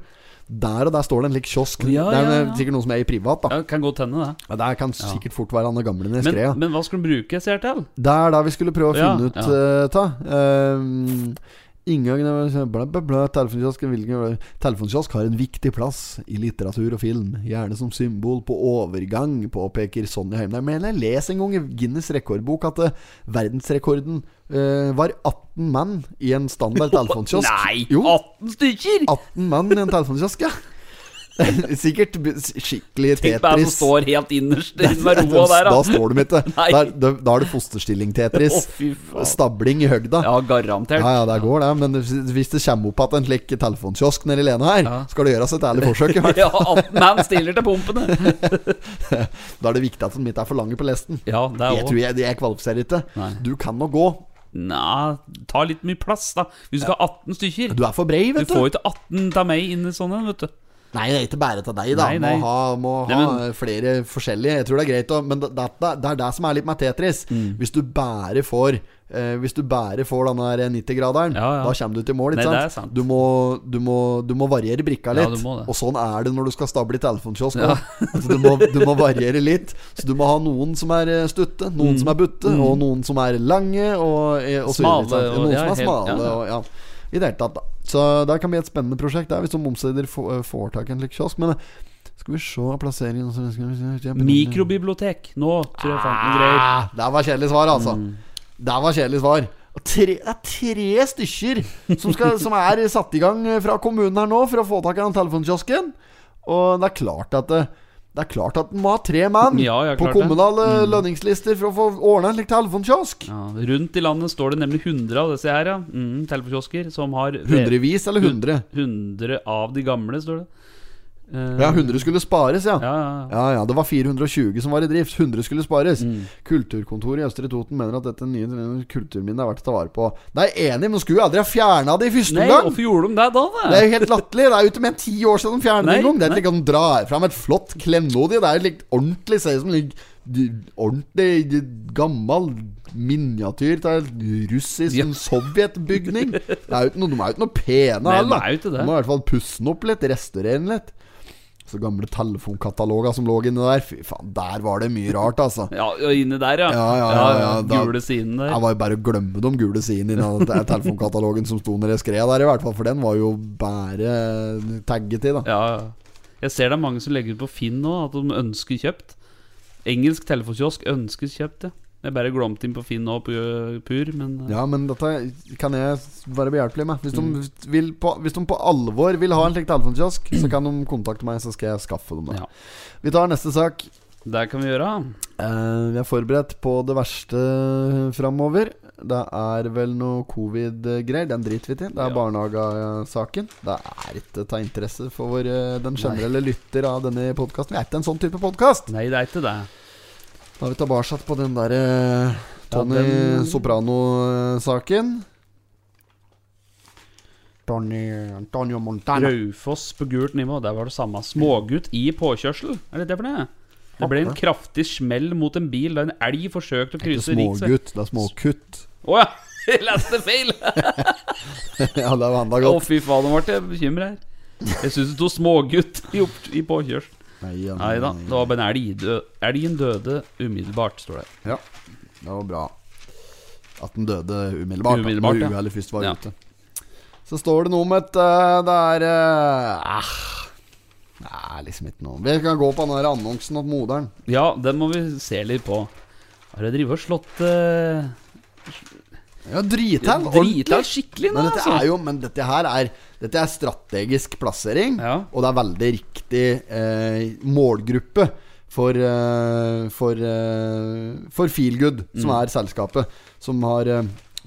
Der og der står det en lik kiosk. Ja, det er ja, ja. sikkert noen som er i privat, da. ja, kan godt hende, det. Ja, der kan sikkert fort være han gamle i Men, skreia. men hva skulle du bruke CR til? Det er da vi skulle prøve å finne ut uh, ta. Um, Inngangen bla, bla, bla, telefonkiosk, hvilken- telefonkiosk har en viktig plass i litteratur og film. Gjerne som symbol på overgang, påpeker Sonja Heimdal. Men jeg leser en gang i Guinness rekordbok at eh, verdensrekorden uh, var 18 mann i en standard telefonkiosk. Nei! Jo, 18 stykker! 18 mann i en telefonkiosk, ja. Sikkert skikkelig Tetris. Tenk meg som står helt innerst i roa der, da da. står de ikke. Da, da, er det fosterstilling-Tetris. Oh. Stabling i høgda. Ja, garantert. Ja, ja, det går det. Men hvis det kommer opp igjen en slik telefonkiosk nede i Lena her, Ja. skal det gjøres et ærlig forsøk. i hvert fall. Ja, 18 mann stiller til pumpene. Da er det viktig at den ikke er for lange på lesten. Ja, det er Jeg tror jeg, jeg kvalifiserer ikke. Nei. Du kan nå gå. Nei, ta litt mye plass, da. Hvis du skal ha 18 stykker Du er for brei, Du vet du. får jo ikke 18 av meg inn i sånne, vet du. Nei, det er ikke bare til deg, da. Nei, nei. Må ha, må Nei, ha men- flere forskjellige. Jeg tror det er greit, å- men det, det, det er det som er litt med Tetris. Mm. Hvis du bare får eh, Hvis du bare får den der 90-graderen, Ja, ja. da kommer du til mål. Ikke sant? det er sant. Du, må, du, må, du må variere brikka litt. Ja, og sånn er det når du skal stable i telefonkiosk. Altså, du, du må variere litt. Så du må ha noen som er eh, stutte, noen som er butte, og noen som er lange, og, og, og Mm. Smale, og- Noen som er helt- smale. Og, ja. I det hele tatt, da. Så det kan bli et spennende prosjekt der, hvis de omsider får, får tak i en slik kiosk. Men eh, skal vi se plasseringen så skal vi se- Mikrobibliotek. Nå tror jeg fant noen greier. Mm. Ah, Det var kjedelig svar, altså. Det var kjedelig svar. Og Tre, det er tre stykker som, skal, som er satt i gang fra kommunen her nå for å få tak i den telefonkiosken. Og det er klart at det, det er klart at man må ha tre mann Ja, på kommunale. Mm. lønningslister for å få ordna en slik telefonkiosk. Ja, rundt i landet står det nemlig 100 av disse her, ja. Mm, telefonkiosker som har Hundrevis eller hundre? 100 av de gamle, står det. Eh, Ja, 100 skulle spares, ja. ja, ja, ja. Ja, det var 420 som var i drift. 100 skulle spares. Mm. Kulturkontoret i Østre Toten mener at dette nye kulturminnet er verdt å ta vare på. Det er enig, men skulle jo aldri ha fjerna det i første Nei, omgang! hvorfor gjorde de det da? Det er jo helt latterlig. Det er jo ikke mer enn ti år siden de fjernet det Nei, en gang. Det er ikke de drar fram et flott klenodie. Det er litt ordentlig Ser ut som en ordentlig gammel miniatyr til en russisk Ja. sovjetbygning. Det er jo ikke noe, de er jo ikke noe pene Nei, heller. er. De må i hvert fall pusse den opp litt, restaurere den litt. Så gamle telefonkataloger som lå inni der. Fy faen, der var det mye rart, altså. Ja, inni der, ja. Ja, ja, ja, ja, da- Gule siden der. Jeg var jo bare å glemme de gule sidene i den telefonkatalogen som sto når jeg skrev der, i hvert fall. For den var jo bare tagget i, da. Ja, ja. Jeg ser det er mange som legger ut på Finn nå at de ønsker kjøpt. Engelsk telefonkiosk ønskes kjøpt, ja. Jeg bare glemte inn på Finn nå på øh, Pur, men øh, Ja, men dette kan jeg være behjelpelig med. Hvis de, Mm. vil på, hvis de på alvor vil ha en slik telefonkiosk, så kan de kontakte meg, så skal jeg skaffe dem det. Ja. Vi tar neste sak. det kan vi gjøre. Eh, vi er forberedt på det verste framover. Det er vel noe covid-greier. Den driter vi til. Det er Ja. barnehagesaken. Det er ikke ta interesse for eh, den generelle lytter av denne podkasten. Vi er ikke en sånn type podkast. Nei, det er ikke det. Da er vi tilbake på den derre Tony Ja, den- Soprano-saken. Tony Antonio Montana. Raufoss på gult nivå. Der var det samme. Smågutt i påkjørsel. Er det det for det? Det ble en kraftig smell mot en bil da en elg forsøkte å Det er krysse riksvei. smågutt, det er småkutt. Å ja! Jeg leste feil! ja, det var enda godt. Å, fy faen, nå ble jeg bekymra her. Jeg syns det sto smågutt i, i påkjørsel. Nei, ja, Nei da, det var bare en elg. Elgen døde umiddelbart, står det. Ja, det var bra. At den døde umiddelbart. da, Umiddelbart, når ja. uhellet først var Ja. ute. Så står det noe om et eh, Det er eh, ah, Det er liksom ikke noe Vi kan gå på den annonsen om moderen. Ja, den må vi se litt på. Har jeg drevet og slått uh, Ja, drittall. drita skikkelig nå, Men dette altså? jo Men dette her er Dette er strategisk plassering, Ja. og det er veldig riktig eh, målgruppe for eh, For, eh, for Feelgood, som Mm. er selskapet som har eh,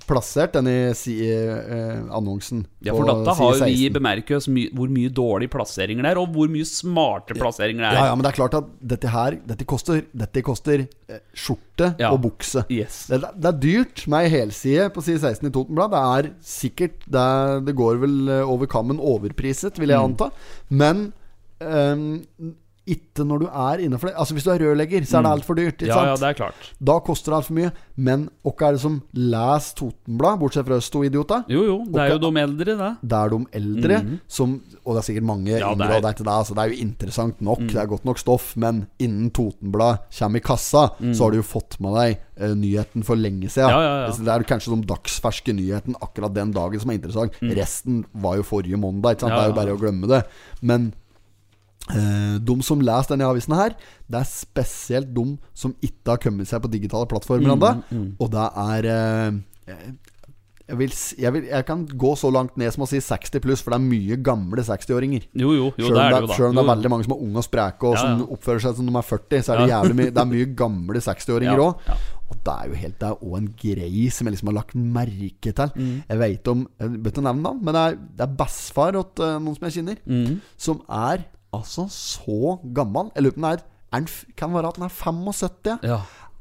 plassert denne si, eh, annonsen Ja, for dette har jo vi bemerket oss my hvor mye dårlige plasseringer det er, og hvor mye smarte plasseringer det er. Ja, ja, men det er klart at dette her Dette koster, dette koster eh, skjorte Ja. og bukse. Yes. Det, det er dyrt med ei helside på side 16 i Totenblad. Det er sikkert Det, det går vel eh, over kammen overpriset, vil jeg Mm. anta. Men ehm, ikke når du er innafor det. Altså Hvis du er rørlegger, så er det altfor dyrt. Ikke ja, Ja, ja, det er klart. Da koster det altfor mye. Men hvem er det som leser Totenblad, bortsett fra oss to idiota? Jo, jo, det er jo de eldre, det. Det er de eldre som Og det er sikkert mange Mm. Ja, yngre, og det er ikke det. Altså, det er jo interessant nok, det er godt nok stoff, men innen Totenblad kommer i kassa, så har du jo fått med deg uh, nyheten for lenge siden. Mm. Ja, ja, ja. Det er kanskje de dagsferske nyheten akkurat den dagen som er interessant. Mm. Resten var jo forrige mandag, ikke sant? Det er jo bare å glemme det. Men de som leser denne avisen her, det er spesielt de som ikke har kommet seg på digitale plattformer Mm, mm. Og det er eh, jeg, vil, jeg, vil, jeg kan gå så langt ned som å si 60 pluss, for det er mye gamle 60-åringer. Jo, jo, jo, det om er det, er veldig mange som er unge og spreke, og Ja, som oppfører seg som de er 40, så er det Ja. jævlig mye Det er mye gamle 60-åringer òg. ja. Og det er jo helt Det er òg en grei som jeg liksom har lagt merke til. Mm. Jeg vet om Jeg bør ikke nevne navn, men det er, det er bestefar til eh, noen som jeg kjenner, Mm. som er altså så gammel. Jeg lurer på om den er, Kan være at den er 75? Ja.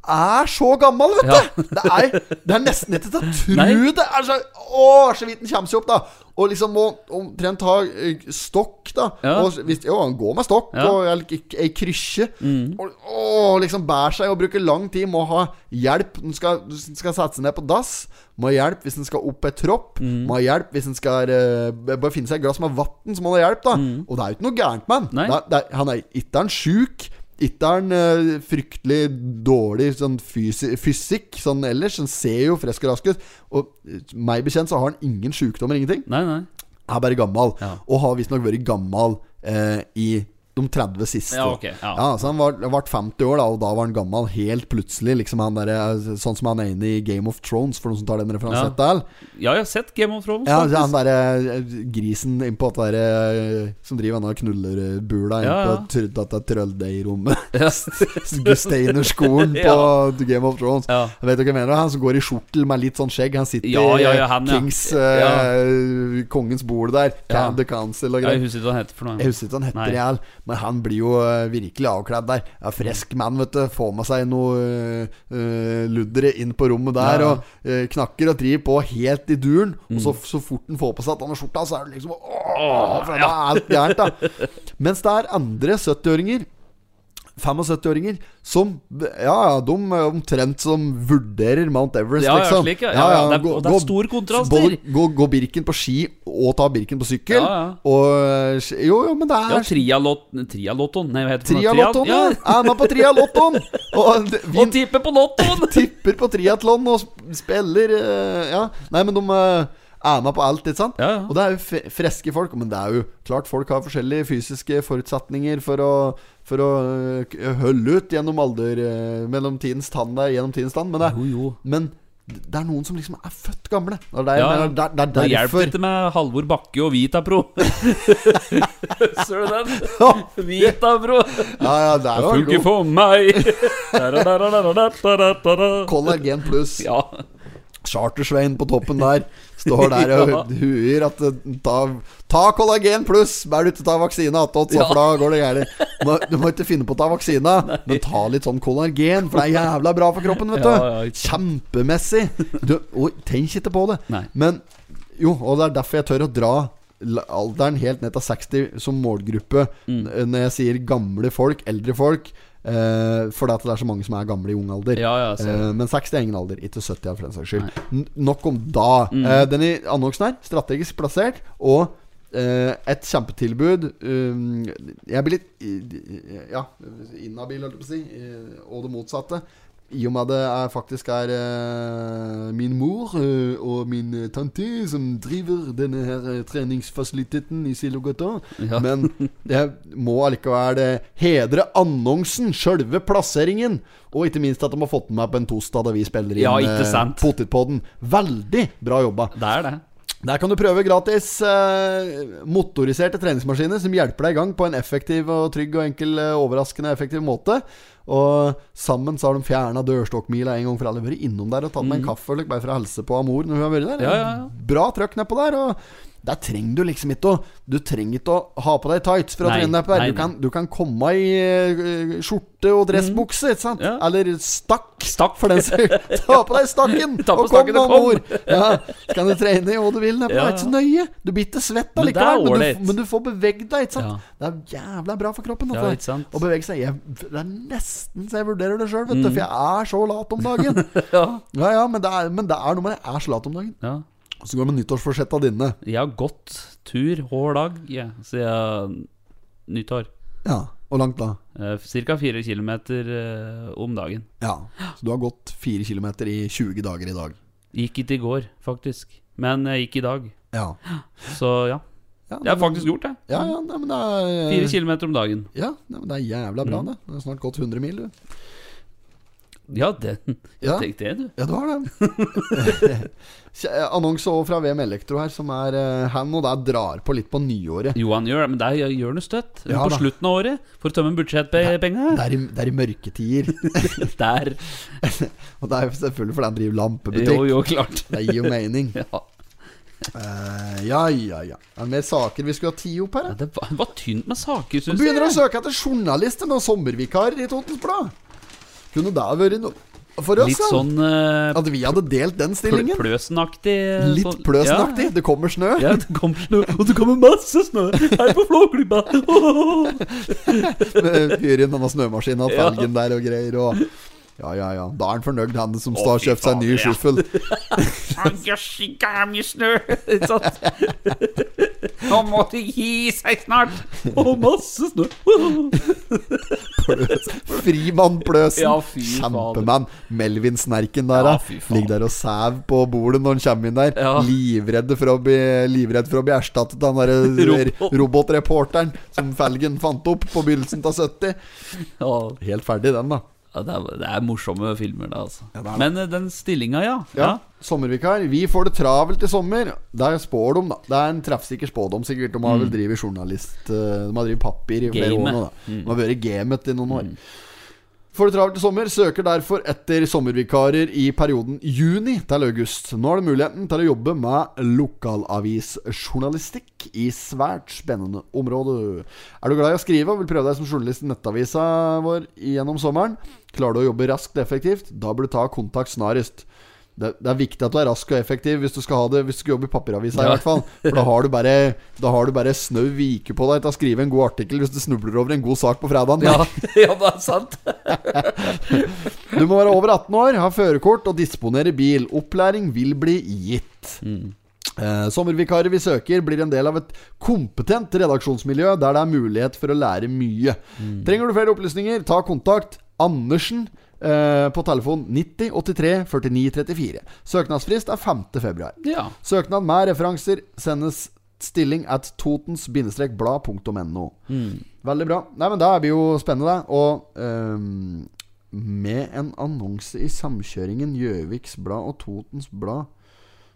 Er så gammel, vet Ja. du! Det, er, det er nesten ikke til å tro det! Er så, å, så vidt den kommer seg opp, da. Og liksom må omtrent ha eh, stokk, da. Ja. Og hvis, jo, han går med stokk Ja. og ei krysje. Mm. Og, å, liksom bærer seg og bruker lang tid. Må ha hjelp han skal, skal sette seg ned på dass. Må ha hjelp hvis han skal opp ei tropp. Mm. Må ha hjelp hvis han skal uh, finne seg et glass med vann, så må han ha hjelp, da. Og det er jo ikke noe gærent med han. Mm. Nei. Det er- det er- han er ikke sjuk. Er han eh, fryktelig dårlig sånn fysi fysikk sånn ellers. Han ser jo frisk og rask ut. Og eh, meg bekjent så har han ingen sjukdommer, ingenting. Nei, nei. Er bare gammel. Ja. Og har visstnok vært gammel eh, i de 30 siste. Ja, ok, ja. så Han var, ble 50 år, da og da var han gammel helt plutselig. Liksom han der, eh, Sånn som han er inne i Game of Thrones, for noen som tar den referansen. Ja. Ja, jeg har sett Game of Thrones. Ja, faktisk. han derre grisen innpå at der, eh, som driver denne knullerbula Ja, ja. er dette trølldeig-rommet. Ja. Gusteinerskolen på Game of Thrones. Ja. Jeg vet ikke hva jeg mener Han som går i skjortel med litt sånn skjegg. Han sitter Ja, ja, ja, i han, ja. Kings uh, Kongens bord der. Ja. The Council og greier. jeg husker ikke hva han heter for noe. Jeg husker ikke hva han heter, Nei. Men han blir jo eh, virkelig avkledd der. Ja, frisk mann, vet du. Får med seg noe uh, luddere inn på rommet der. Ja. Og uh, knakker og driver på helt i duren. Og Mm. så, så fort han får på seg denne skjorta, så er det liksom Åh, for det er alt gærent, da. Mens det er andre 70-åringer 75-åringer som Ja, ja, de er omtrent som vurderer Mount Everest, Ja, ja, liksom. slik, ja. Ja, ja, det er- og det er stor kontrast der. gå, gå Birken på ski og ta Birken på sykkel. Ja, ja. Og eh, Jo, jo, men det er Ja, trialot, Trialotton. Nei, hva heter det? Trialotton, ja! Er med på trialotton! Og vi Og tipper på lottoen! tipper på triatlon og spiller eh, Ja. Nei, men de eh, er med på alt, ikke sant? Ja, ja. Og det er jo freske folk. Men det er jo klart folk har forskjellige fysiske forutsetninger for å For å eh, holde ut gjennom alder eh, Mellom tidens tann der, gjennom tidens tann. Men det, Jo, jo. men det er noen som liksom er født gamle. Det er, Ja, det, er- det er hjelper ikke med Halvor Bakke og Vitapro. Ser du den? Vitapro. Ja, ja, det er Funker for meg. Kollagen pluss. Ja. Chartersveien på toppen der står der og Ja. huer at eh, ta, ta kollagen pluss! Bær du ikke ta vaksine attåt, så Ja. for da går det gærent. Du må- ikke finne på å ta vaksina, men ta litt sånn kollagen, for det er jævla bra for kroppen, vet du. Ja, ja, Kjempemessig. Du, og tenk ikke på det. Nei. Men jo, og det er derfor jeg tør å dra alderen helt ned til 60 som målgruppe Mm. når jeg sier gamle folk, eldre folk. Eh, fordi at det er så mange som er gamle i ung alder. Ja, ja, uh. Men 60 er ingen alder, ikke 70 for den saks skyld. Nok om da. Mm. Uh, den i annonsen her, strategisk plassert, og et kjempetilbud. Um, jeg blir litt Ja, inhabil, holdt jeg på å si, og det motsatte. I og med at det er faktisk er uh, min mor uh, og min tante som driver denne her eh, treningsfasiliteten i Silogata. Ja. Men jeg må allikevel hedre annonsen, sjølve plasseringen. Og ikke minst at de har fått den med på en torsdag da vi spiller inn Ja, uh. Veldig bra jobba. Det er det. Der kan du prøve gratis eh, motoriserte treningsmaskiner som hjelper deg i gang på en effektiv og trygg og enkel, eh, overraskende effektiv måte. Og sammen så har de fjerna dørstokkmila en gang for alle. Vært innom der og tatt med en kaffe eller bare for å hilse på Amor når hun har vært der. Ja, ja, ja. Bra trøkk nedpå der. Og der trenger du liksom ikke å Du trenger ikke å ha på deg tights for å Nei, trene deg på der. Du kan, du kan komme i uh, skjorte og dressbukse, ikke sant? Mm. Ja. Eller stakk. Stakk. For den saks Ta på deg stakken, på og kom. Amor. Ja, så kan du trene i hva du vil. Det er ikke så nøye. Du blir ikke svett allikevel, men, men, du, men du får beveget deg. Ikke sant? Ja. Det er jævla bra for kroppen. Ja, ikke sant? Å bevege seg. Jeg, det er nesten så jeg vurderer det sjøl, vet du. For jeg er så lat om dagen. Ja. Ja, ja, men det er, men det er noe med det. Jeg er så lat om dagen. ja. Så går det med nyttårsforsetta dine. Jeg har gått tur hver dag ja, siden nyttår. Ja, Hvor langt da? Ca. Cirka km kilometer om dagen. Ja, Så du har gått 4 kilometer i 20 dager i dag. Gikk ikke i går, faktisk. Men jeg gikk i dag. Ja. Så ja. ja Jeg har faktisk gjort det. Ja, ja, nei, men det er Fire kilometer om dagen. Ja, nei, men det er jævla bra, Mm. det. Det har snart gått 100 mil, du. Ja, det Ja. Tenk det, du. Ja, du har det. Kje- Annonse også fra VM Elektro her, som er eh, Han og der drar på litt på nyåret. Jo, han gjør det, men det er- gjør han støtt. Ja, på da. slutten av året, for å tømme budsjettpenga. Det er i, det er i mørketider. Der. og det er jo selvfølgelig fordi han driver lampebutikk. jo, jo, klart. Det gir jo mening. Ja. Uh, ja, ja, ja. Er det mer saker vi skulle ha tid opp her? Ja. Det var, var tynt med saker, syns jeg. begynner å søke etter journalister og sommervikarer i Totens Blad. Kunne det ha vært noe for oss? Litt sånn uh, At vi hadde delt den stillingen? Pløsenaktig. eh, Litt sånn- pløsenaktig. Det kommer snø. Ja, ja, det kommer snø, og det kommer masse snø her på Flåklypa. Med inn denne snømaskinen, Ja. felgen der og greier. Og ja, ja, ja. Da er han fornøyd, han som står og kjøpt seg en ny skyffel. Jøss, er snø. Ikke sant? Nå må de gi seg snart. Og masse snø. Frimann Pløsen. Ja. Kjempemann. Melvin Snerken der, Ja. Ligger der og sæv på bordet når han kommer inn der. Ja. Livredd for å bli, livredd for å bli erstattet av den der robotreporteren som Felgen fant opp på begynnelsen av 70. Helt ferdig, den, da. Ja, det, er, det er morsomme filmer, da, altså. Ja, det er. Men eh, den stillinga, ja. Ja, Sommervikar. Vi får det travelt i sommer. Der spår de, da. Det er en treffsikker spådom, sikkert. De har vel drevet journalist eh, De har drevet papir i flere år nå. da De har vært gamet i noen år. Får det travelt i sommer, søker derfor etter sommervikarer i perioden juni til august. Nå har du muligheten til å jobbe med lokalavisjournalistikk i svært spennende område. Er du glad i å skrive og vil prøve deg som journalist i nettavisa vår gjennom sommeren? Klarer du å jobbe raskt og effektivt? Da bør du ta kontakt snarest. Det, det er viktig at du er rask og effektiv hvis du skal ha det Hvis du skal jobbe i papiravisa. i hvert fall For da har du bare Da har du bare snau vike på deg til å skrive en god artikkel hvis du snubler over en god sak på fredagen. Ja, ja, det er sant. Du må være over 18 år, ha førerkort og disponere bil. Opplæring vil bli gitt. Eh, sommervikarer vi søker, blir en del av et kompetent redaksjonsmiljø der det er mulighet for å lære mye. Trenger du flere opplysninger, ta kontakt. Andersen eh, på telefon 90 83 49 34. Søknadsfrist er 5. februar. Ja. Søknad med referanser sendes stilling at totens-blad.no. Veldig bra. Nei, men da er vi jo spennende. Og ehm, med en annonse i samkjøringen Gjøviks Blad og Totens Blad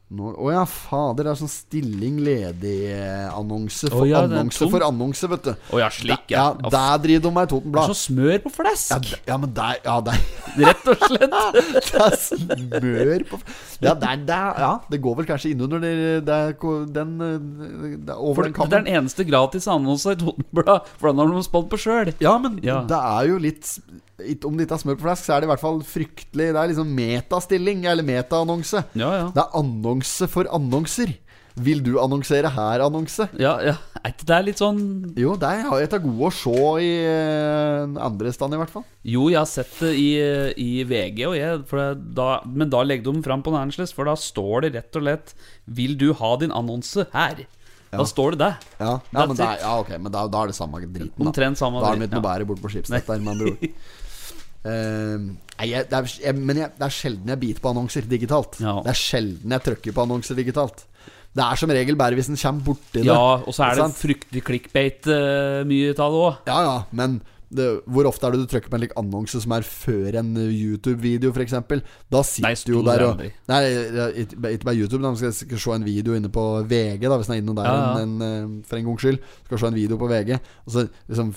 Å ja, fader. Det er sånn stilling ledig-annonse for oh, ja, annonse for annonse, vet du. Å ja, slik, Ja, ja. der driver de med Toten Det er Blad. så smør på flesk. Ja, ja, men der Ja, der Rett og slett. Det er smør på Ja, det, der, er, ja, det går vel kanskje innunder der, er, den eh, er Over den det er den eneste gratis annonsen i Totenbladet, for den har de spalt på sjøl. Ja, men Ja. det er jo litt Om det ikke er smør på flesk, så er det i hvert fall fryktelig Det er liksom metastilling, eller metaannonse. Ja, ja. Det er annonse for annonser. Vil du annonsere her, annonse? ja, ja. Er det litt sånn Jo, det er jeg til gode å se i eh, andre stand, i hvert fall. Jo, jeg har sett det i, i VG, og jeg, da, men da legger de fram på Næringsles, for da står det rett og lett 'Vil du ha din annonse her?' Da står det det. Ja, ja, men, er, ja ok, men da, da er det samme driten. Omtrent samme da er det ikke noe bedre bort på Skipsted der, med andre ord. eh, nei, det er, jeg, Men jeg, det er sjelden jeg biter på annonser digitalt. Ja. Det er sjelden jeg trykker på annonser digitalt. Det er som regel bare hvis en kommer borti det. Ja, og så er det fryktelig clickbait uh, mye av det òg. Ja, ja, men det, hvor ofte er det du trykker på en lik annonse som er før en uh, YouTube-video, f.eks.? Da sitter Nei, du jo der og. Nei, ikke bare YouTube, da. Skal sikkert se en video inne på VG, da hvis den er inne der Ja, ja. En, en, uh, for en gangs skyld. Skal se en video på VG, og så liksom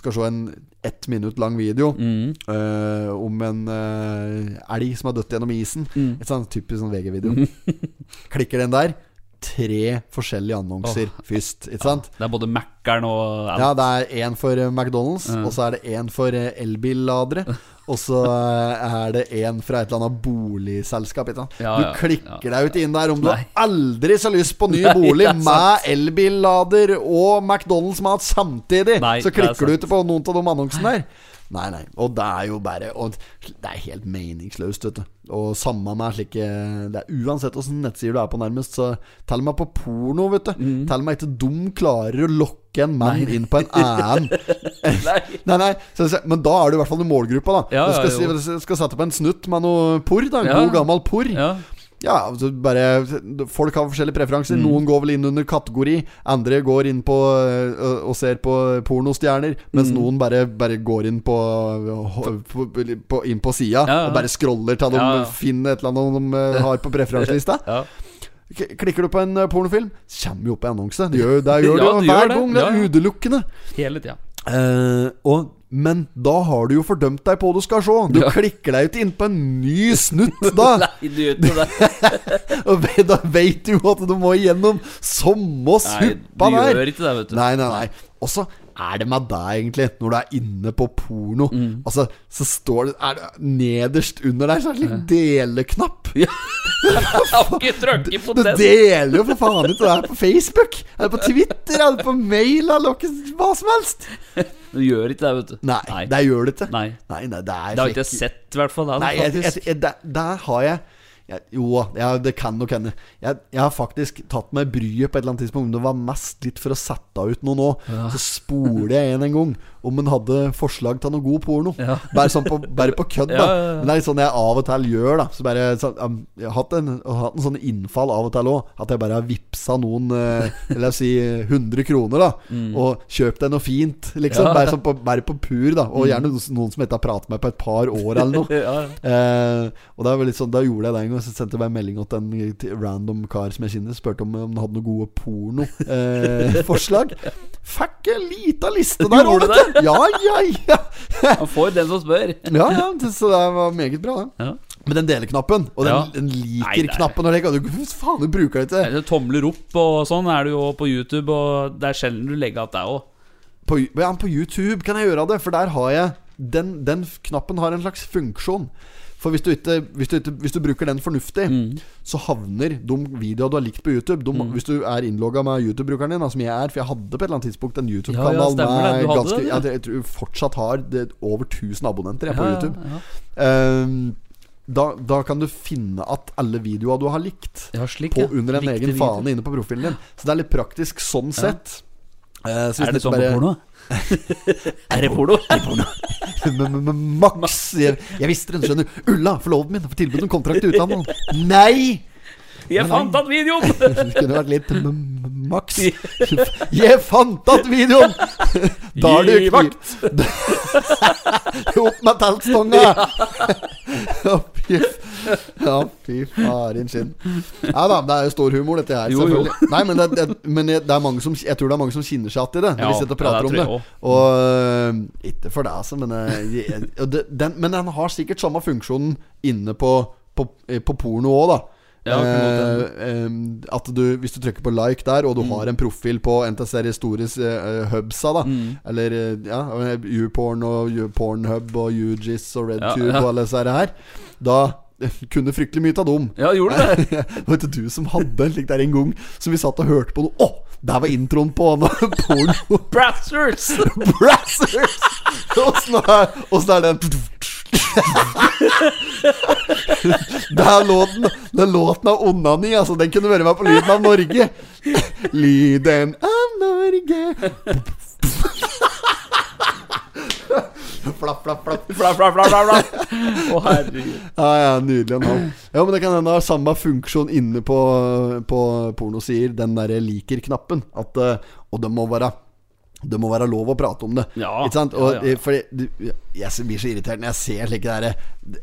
skal se en ett minutt lang video Mm. uh, om en uh, elg som har dødd gjennom isen. Mm. Et sånn typisk sånn VG-video. Klikker den der. Tre forskjellige annonser først, ikke sant? Det er både Mækkern og. Ja, det er én for eh, McDonald's, mm. og så er det én for eh, elbilladere. Og så eh, er det en fra et eller annet boligselskap. Ikke sant? Ja, du ja, klikker ja. deg ut inn der om du Nei. aldri så lyst på ny Nei, bolig med elbillader og McDonald's-mat samtidig. Nei, så er klikker du ut på noen av de annonsene der. Nei, nei. Og det er jo bare det er helt meningsløst, vet du. Og samme med slike Det er Uansett åssen nettsider du er på, nærmest, så tell meg på porno, vet du. Mm. Tell meg ikke de klarer å lokke en mann inn på en annen. nei, nei. Så, men da er du i hvert fall i målgruppa, da. Ja, du skal, ja, si, skal sette på en snutt med noe porr, da. Ja. God gammel porr. Ja. Ja, altså bare Folk har forskjellige preferanser. Mm. Noen går vel inn under kategori. Andre går inn på øh, og ser på pornostjerner. Mens Mm. noen bare, bare går inn på, på, på Inn på sida Ja, ja. og bare scroller til de Ja, ja. finner et eller annet de har på preferanselista. Klikker du på en øh, pornofilm, kommer jo opp en annonse. Det gjør, det gjør Ja, det jo hver gang. Det er utelukkende. Hele tida. Uh, og, men da har du jo fordømt deg på du skal se. Du Ja. klikker deg ikke inn på en ny snutt da. Nei, du gjør ikke det. Da vet du jo at du må igjennom samme Nei, suppa du der. gjør ikke det, vet du. Nei, nei, nei. Og så er det med deg, egentlig, når du er inne på porno. Mm. Altså, så står det, det Nederst under der så er det en deleknapp. På Du deler jo for faen ikke det her på Facebook, eller på Twitter, eller på mail, eller hva som helst. Du gjør ikke det, vet du. Nei, Nei. det gjør det ikke. Nei. Nei, nei, det er Det har ikke jeg sett, i hvert fall. Der, der har jeg, jeg Jo, da, det kan nok hende. Jeg, jeg har faktisk tatt meg bryet på et eller annet tidspunkt. Det var mest litt for å sette ut noe nå. Så spoler jeg en en gang om hun hadde forslag til noe god porno. Ja. Bare sånn på, bare på kødd, da. Men det er litt sånn jeg av og til gjør, da. Så bare, så, um, jeg har hatt en, hatt en sånn innfall av og til òg. At jeg bare har vippsa noen eh, La oss si 100 kroner, da. Og kjøpt deg noe fint, liksom. Mm. Bare, sånn på, bare på pur, da. Og gjerne noen som ikke har pratet med meg på et par år, eller noe. Eh, og litt sånn, Da gjorde jeg det en gang. Så sendte jeg bare en melding til en random kar som jeg kjenner. Spurte om, om han hadde noen gode pornoforslag. Eh, forslag. Fikk ei lita liste der du! Ja, ja, ja. Han får den som spør. ja, ja så det var meget bra, det. Ja. Men den deleknappen, og den, Ja. den Nei, er- liker-knappen det, kan du, Faen, du bruker det ikke Eller Tomler opp og sånn er det jo på YouTube, og det er sjelden du legger igjen det òg. på, ja, på YouTube kan jeg gjøre det, for der har jeg Den, den knappen har en slags funksjon. For hvis du, ikke, hvis, du ikke, hvis du bruker den fornuftig, Mm. så havner de videoene du har likt på YouTube de, Hvis du er innlogga med YouTube-brukeren din, som jeg er For jeg hadde på et eller annet tidspunkt en YouTube-kanal ja, ja, med ganske det, ja, Jeg, Jeg tror fortsatt har det, over 1000 abonnenter jeg, på YouTube. ja. Ehm, da, da kan du finne at alle videoer du har likt, slik, på, under en egen video. fane inne på profilen din. Så det er litt praktisk sånn sett. Uh, Er det sånn på porno? er det porno? Er det porno? Max jeg, jeg visste det, skjønner Ulla, forloveden min, får tilbud om kontrakt i utlandet Nei! Jeg fant at videoen! Det kunne vært litt maks. Max Jeg fant at videoen! Da er du Gi vakt! Opp med teltstonga Ja, fy Ja, fy faren sin Ja da, det er jo stor humor dette her Jo, jo. Nei, men, det, men det er mange som, jeg tror det er mange som kjenner seg igjen i det Når Ja, vi sitter og prater ja, om det. Og øh, Ikke for deg altså Men, det, den, men den har sikkert samme funksjonen Inne på, på, på porno også da Ja. Eh, eh, at du, hvis du trykker på like der, og du Mm. har en profil på NTSR av uh, hubsa, da Mm. eller eh, ja, YouPorn og YouPornhub og UGIS og RedTube Ja, og alle disse her, da eh, kunne fryktelig mye av dem. Ja, gjorde du det? Vet du, du som hadde en slik der en gang, som vi satt og hørte på noe Å! Der var introen på porno. Brassers! Brassers! Åssen er, åssen er den? Det lå Det er låten av Onani. Altså, den kunne vært med på Lyden av Norge. Lyden av Norge. Flapp, flapp, flapp. Fla, fla, fla, fla, fla. Å, herregud. Ja, ja, nydelig navn. Ja, men det kan hende samme funksjon inne på, på pornosider, den derre liker-knappen. At eh, Og det må være det må være lov å prate om det. Ja, Ikke sant? Og, ja, ja. Fordi Jeg blir så irritert når jeg ser slike der,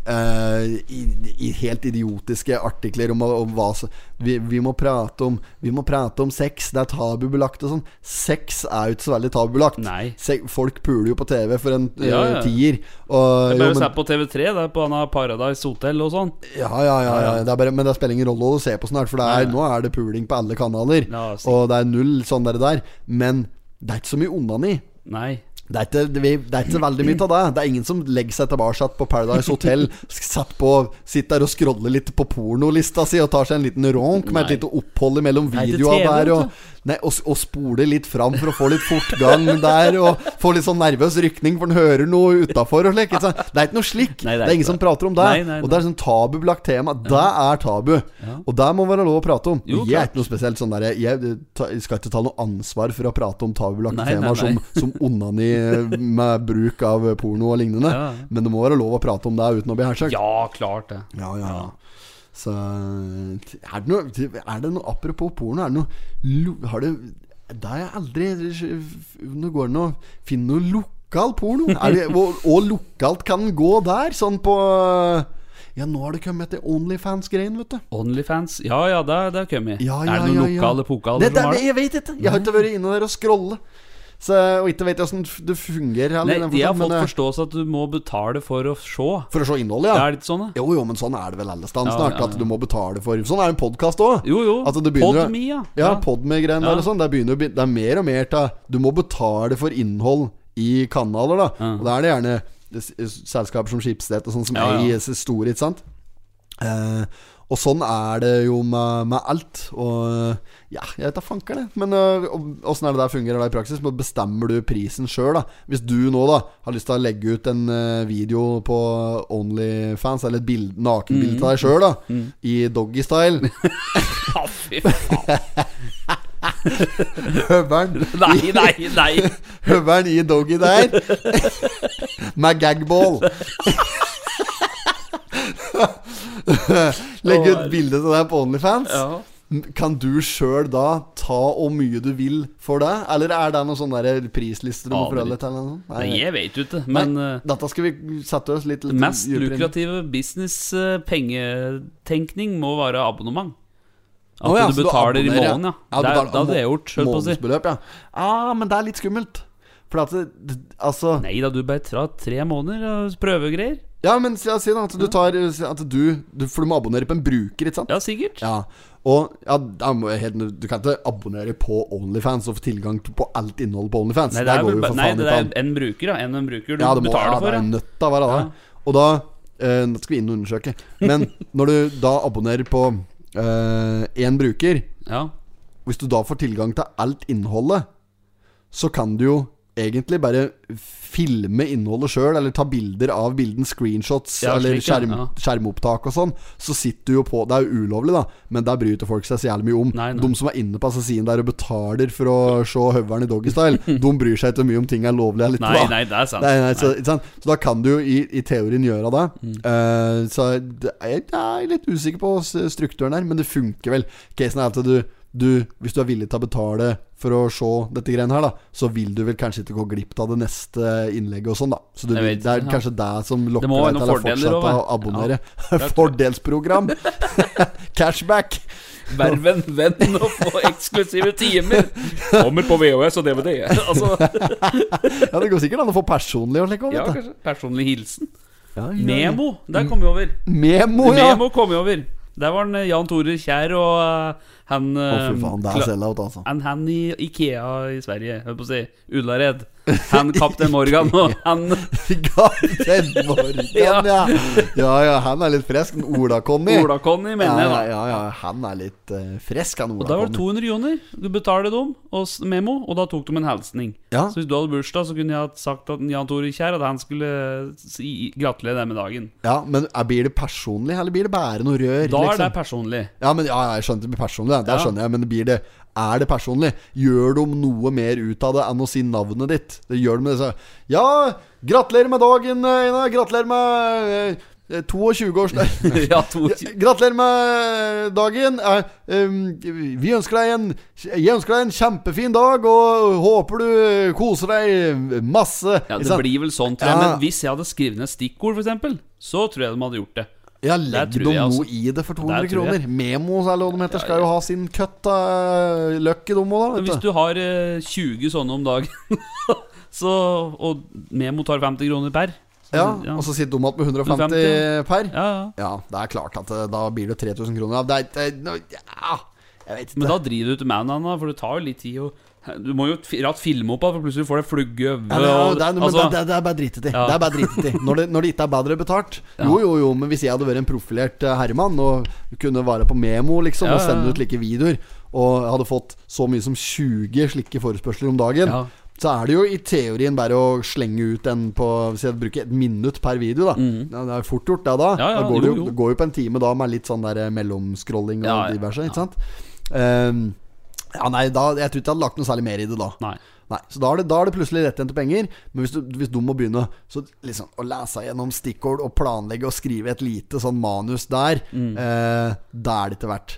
uh, i, i helt idiotiske artikler om, om hva som vi, vi, må prate om Vi må prate om sex, det er tabubelagt og sånn. Sex er jo ikke så veldig tabubelagt. Nei. Se, folk puler jo på TV for en uh, tier. Og, det er bare men- se på TV3, det er på Anna Paradise Hotel og sånn. ja, ja, ja, ja. Det bare, men det spiller ingen rolle å se på snart, for det er, nå er det puling på alle kanaler. Og det er null sånn der. Men det er ikke så mye onani. Nei. Det er, ikke, det, er ikke veldig mye av det. Det er ingen som legger seg tilbake på Paradise Hotel, satt på, sitter der og scroller litt på pornolista si og tar seg en liten ronk med et lite opphold mellom videoa der. Og, nei, og, og spole litt fram for å få litt fortgang der. Og få litt sånn nervøs rykning, for en hører noe utafor. Det er ikke noe slik. Nei, det, er ingen som prater om det. Nei, nei, Og det er sånn tabubelagt tema. Det er tabu. Og det må være lov å prate om. Jo, jeg er ikke noe spesielt sånn der Jeg eh, jeg skal ikke ta noe ansvar for å prate om tabubelagte temaer som, som onani med bruk av porno og lignende. Ja. Men det må være lov å prate om det uten å bli hersket. Ja, klart det. Ja, ja, ja. Så er det, noe, er det noe Apropos porno, er det noe Har det Det er aldri Nå går det å finne noe lokal porno. Det, og, og lokalt kan den gå der, sånn på Ja, nå har det kommet til Onlyfans-greien, vet du. Onlyfans. Ja ja, det har kommet. Ja, er det noen ja, ja. lokale pokaler Det, som har det? jeg vet ikke. Jeg har ikke vært inne der og scrolle. Så, og ikke vet jeg åssen det fungerer. Nei, de har fått eh, forståelse at du må betale for å se. For å se innholdet, Det er litt sånn, da. Jo, jo, men sånn er det vel alle steder Ja, snart. ja, At du må betale for Sånn er det en podkast òg. Jo, jo. At det begynner å- Podme, ja. Ja, Podme-greiene Ja. der og sånn. Det, er mer og mer til Du må betale for innhold i kanaler, da. Ja. Og da er det gjerne selskaper som Schibsted og sånn som Ja, ja. eier store, ikke sant. Eh, og sånn er det jo med, med alt. Og ja, jeg vet da fanker det. Men øh, åssen er det der fungerer det i praksis? Men Bestemmer du prisen sjøl, da? Hvis du nå da har lyst til å legge ut en øh, video på Onlyfans, eller et bild, nakenbilde av deg sjøl, da, i doggystyle Ja, fy faen. Høveren Nei, nei, nei. Høveren i doggy der Med gagball Legge ut bilde til deg på Onlyfans Ja. Kan du selv da ta hvor mye du vil for det? Eller er det noen sånne prislister du må forholde deg til? Nei, jeg vet jo ikke. Men Nei, eh, Dette skal vi sette oss litt, litt mest lukrative business-pengetenkning må være abonnement. At oh, ja, du betaler betaler i måneden, ja. Ja, det, betaler det hadde jeg gjort, selv på å si. Månedsbeløp, ja. Ah, men det er litt skummelt. For at det, Altså Nei da, du bare tar tre måneder og prøvegreier. Ja, men si, si da at du tar At du, du For du må abonnere på en bruker, ikke sant? Ja, sikkert. Ja, og ja, Du kan ikke abonnere på Onlyfans og få tilgang til- på alt innholdet på Onlyfans. Nei, det er, vel, nei, det er en bruker, da. En, en bruker du Ja, må, betaler ja, for. det er nødt til å være det. Ja. Og da eh, Nå skal vi inn og undersøke. Men når du da abonnerer på én bruker ja. Hvis du da får tilgang til alt innholdet, så kan du jo egentlig bare filme innholdet sjøl, eller ta bilder av bilden, screenshots Ja, eller skjerm, ja. skjermopptak og sånn. Så sitter du jo på Det er jo ulovlig, da, men der ikke folk seg så jævlig mye om. Nei, nei. De som er inne på assassin der og betaler for å se høveren i doggystyle, de bryr seg ikke mye om ting er lovlig eller ikke. Nei, nei, det er sant. Nei, så, sant? så da kan du jo i, i teorien gjøre det. Mm. Uh, så er, jeg er litt usikker på strukturen her, men det funker vel. Casen er at du, du Hvis du er villig til å betale for å se dette greiene her, da så vil du vel kanskje ikke gå glipp av det neste innlegget og sånn, da. Så du, Jeg vet det er ja. kanskje det som Det lokker være deg til å fortsette å abonnere. Ja. Fordelsprogram. Cashback. Verv en venn og få eksklusive timer. Kommer på VHS og DVD. Altså, Ja, det går sikkert an å få personlig og slik òg, ja, vet du. kanskje. Personlig hilsen. Ja. Memo. Der kom vi over. Memo, ja! Memo kom vi over. Der var han eh, Jan Tore Kjær og eh, han eh, fy faen, det er sell-out, altså. han, han i Ikea i Sverige, holdt på å si. Ullared. Han Kaptein Morgan og han Kaptein Morgan, ja. Ja. ja. Han er litt frisk. Ola-Conny. Ola-Conny, mener jeg, ja, da. ja, ja, han er litt uh, frisk, han Og da var det 200 joner. Du betaler dem og memo, og da tok de en hilsning. Ja. Så hvis du hadde bursdag, så kunne jeg sagt at Jan Tore Kjær at han skulle si gratulere deg med dagen. Ja, men er, blir det personlig, eller blir det bare noe rør? Da er liksom? det personlig. Ja, men ja, jeg skjønte det blir personlig, det Ja. skjønner jeg. Men blir det, er det personlig? Gjør de noe mer ut av det enn å si navnet ditt? Det gjør de med disse Ja, gratulerer med dagen, Einar. Gratulerer med eh, 22-årsdag. ja, 22. Gratulerer med dagen. Eh, Vi ønsker deg en Jeg ønsker deg en kjempefin dag, og håper du koser deg masse. ja, det blir vel sånn, tror jeg. Men hvis jeg hadde skrevet ned stikkord, f.eks., så tror jeg de hadde gjort det. Ja, legg dem noe altså. i det for 200 Der kroner. Memo, eller hva de heter, skal jo ha sin cut av løkk i dem òg, hvis du har eh, 20 sånne om dagen, så, og Memo tar 50 kroner per så, Ja, og så sitter de igjen med 150 per. ja, ja. Ja, det er klart at eh, da blir det 3000 kroner. Ja, det er, det ja, jeg vet ikke. Men da driver du til mannen, Anna, for det tar jo litt tid å Du må jo ratt filme opp, for plutselig får du flugge over. Ja, det, er, altså, det, det er bare drittet i. Ja. Det er bare drittet i når, det, når det ikke er bedre betalt. Jo, jo, jo, men hvis jeg hadde vært en profilert eh, herremann og kunne være på Memo liksom og sende ut like videoer, og hadde fått så mye som 20 slike forespørsler om dagen, så er det jo i teorien bare å slenge ut en på Hvis jeg bruker et minutt per video, da. Ja, det er fort gjort, det da. Ja, ja, da går jo, jo, jo. det går jo på en time da med litt sånn der eh, mellomscrolling og Ja, diverse, ikke sant? Ehm, ja, nei, da, jeg tror ikke jeg hadde lagt noe særlig mer i det da. Nei. Nei, så da er det, da er det plutselig rettjente penger. Men hvis, du, hvis du må begynne så liksom, å lese gjennom stikkord og planlegge og skrive et lite sånn manus der, Mm. eh, da er det ikke verdt.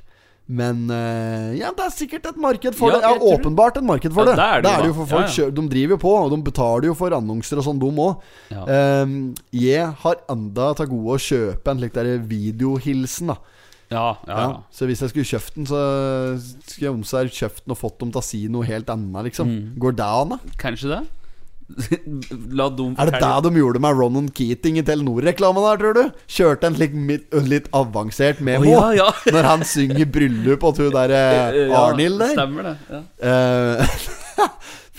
Men eh, ja, det er sikkert et marked for Ja, det. Ja, åpenbart et marked for Ja, det. det er det jo jo for folk Ja, De driver jo på, og de betaler jo for annonser og sånn, de òg. Ja. jeg har enda til gode å kjøpe en slik videohilsen, da. Ja, ja, Ja, så hvis jeg skulle kjøpt den, så skulle jeg omsær kjøpt den og fått dem til å si noe helt annet, liksom. Mm. Går det an, da? Kanskje det? La dem Er det det de gjorde med Ronan Keating i Telenor-reklamen der, tror du? Kjørte en slik litt avansert memo oh, ja, ja. når han synger bryllup og hun der eh, Arnhild der. Stemmer det. Ja. Eh,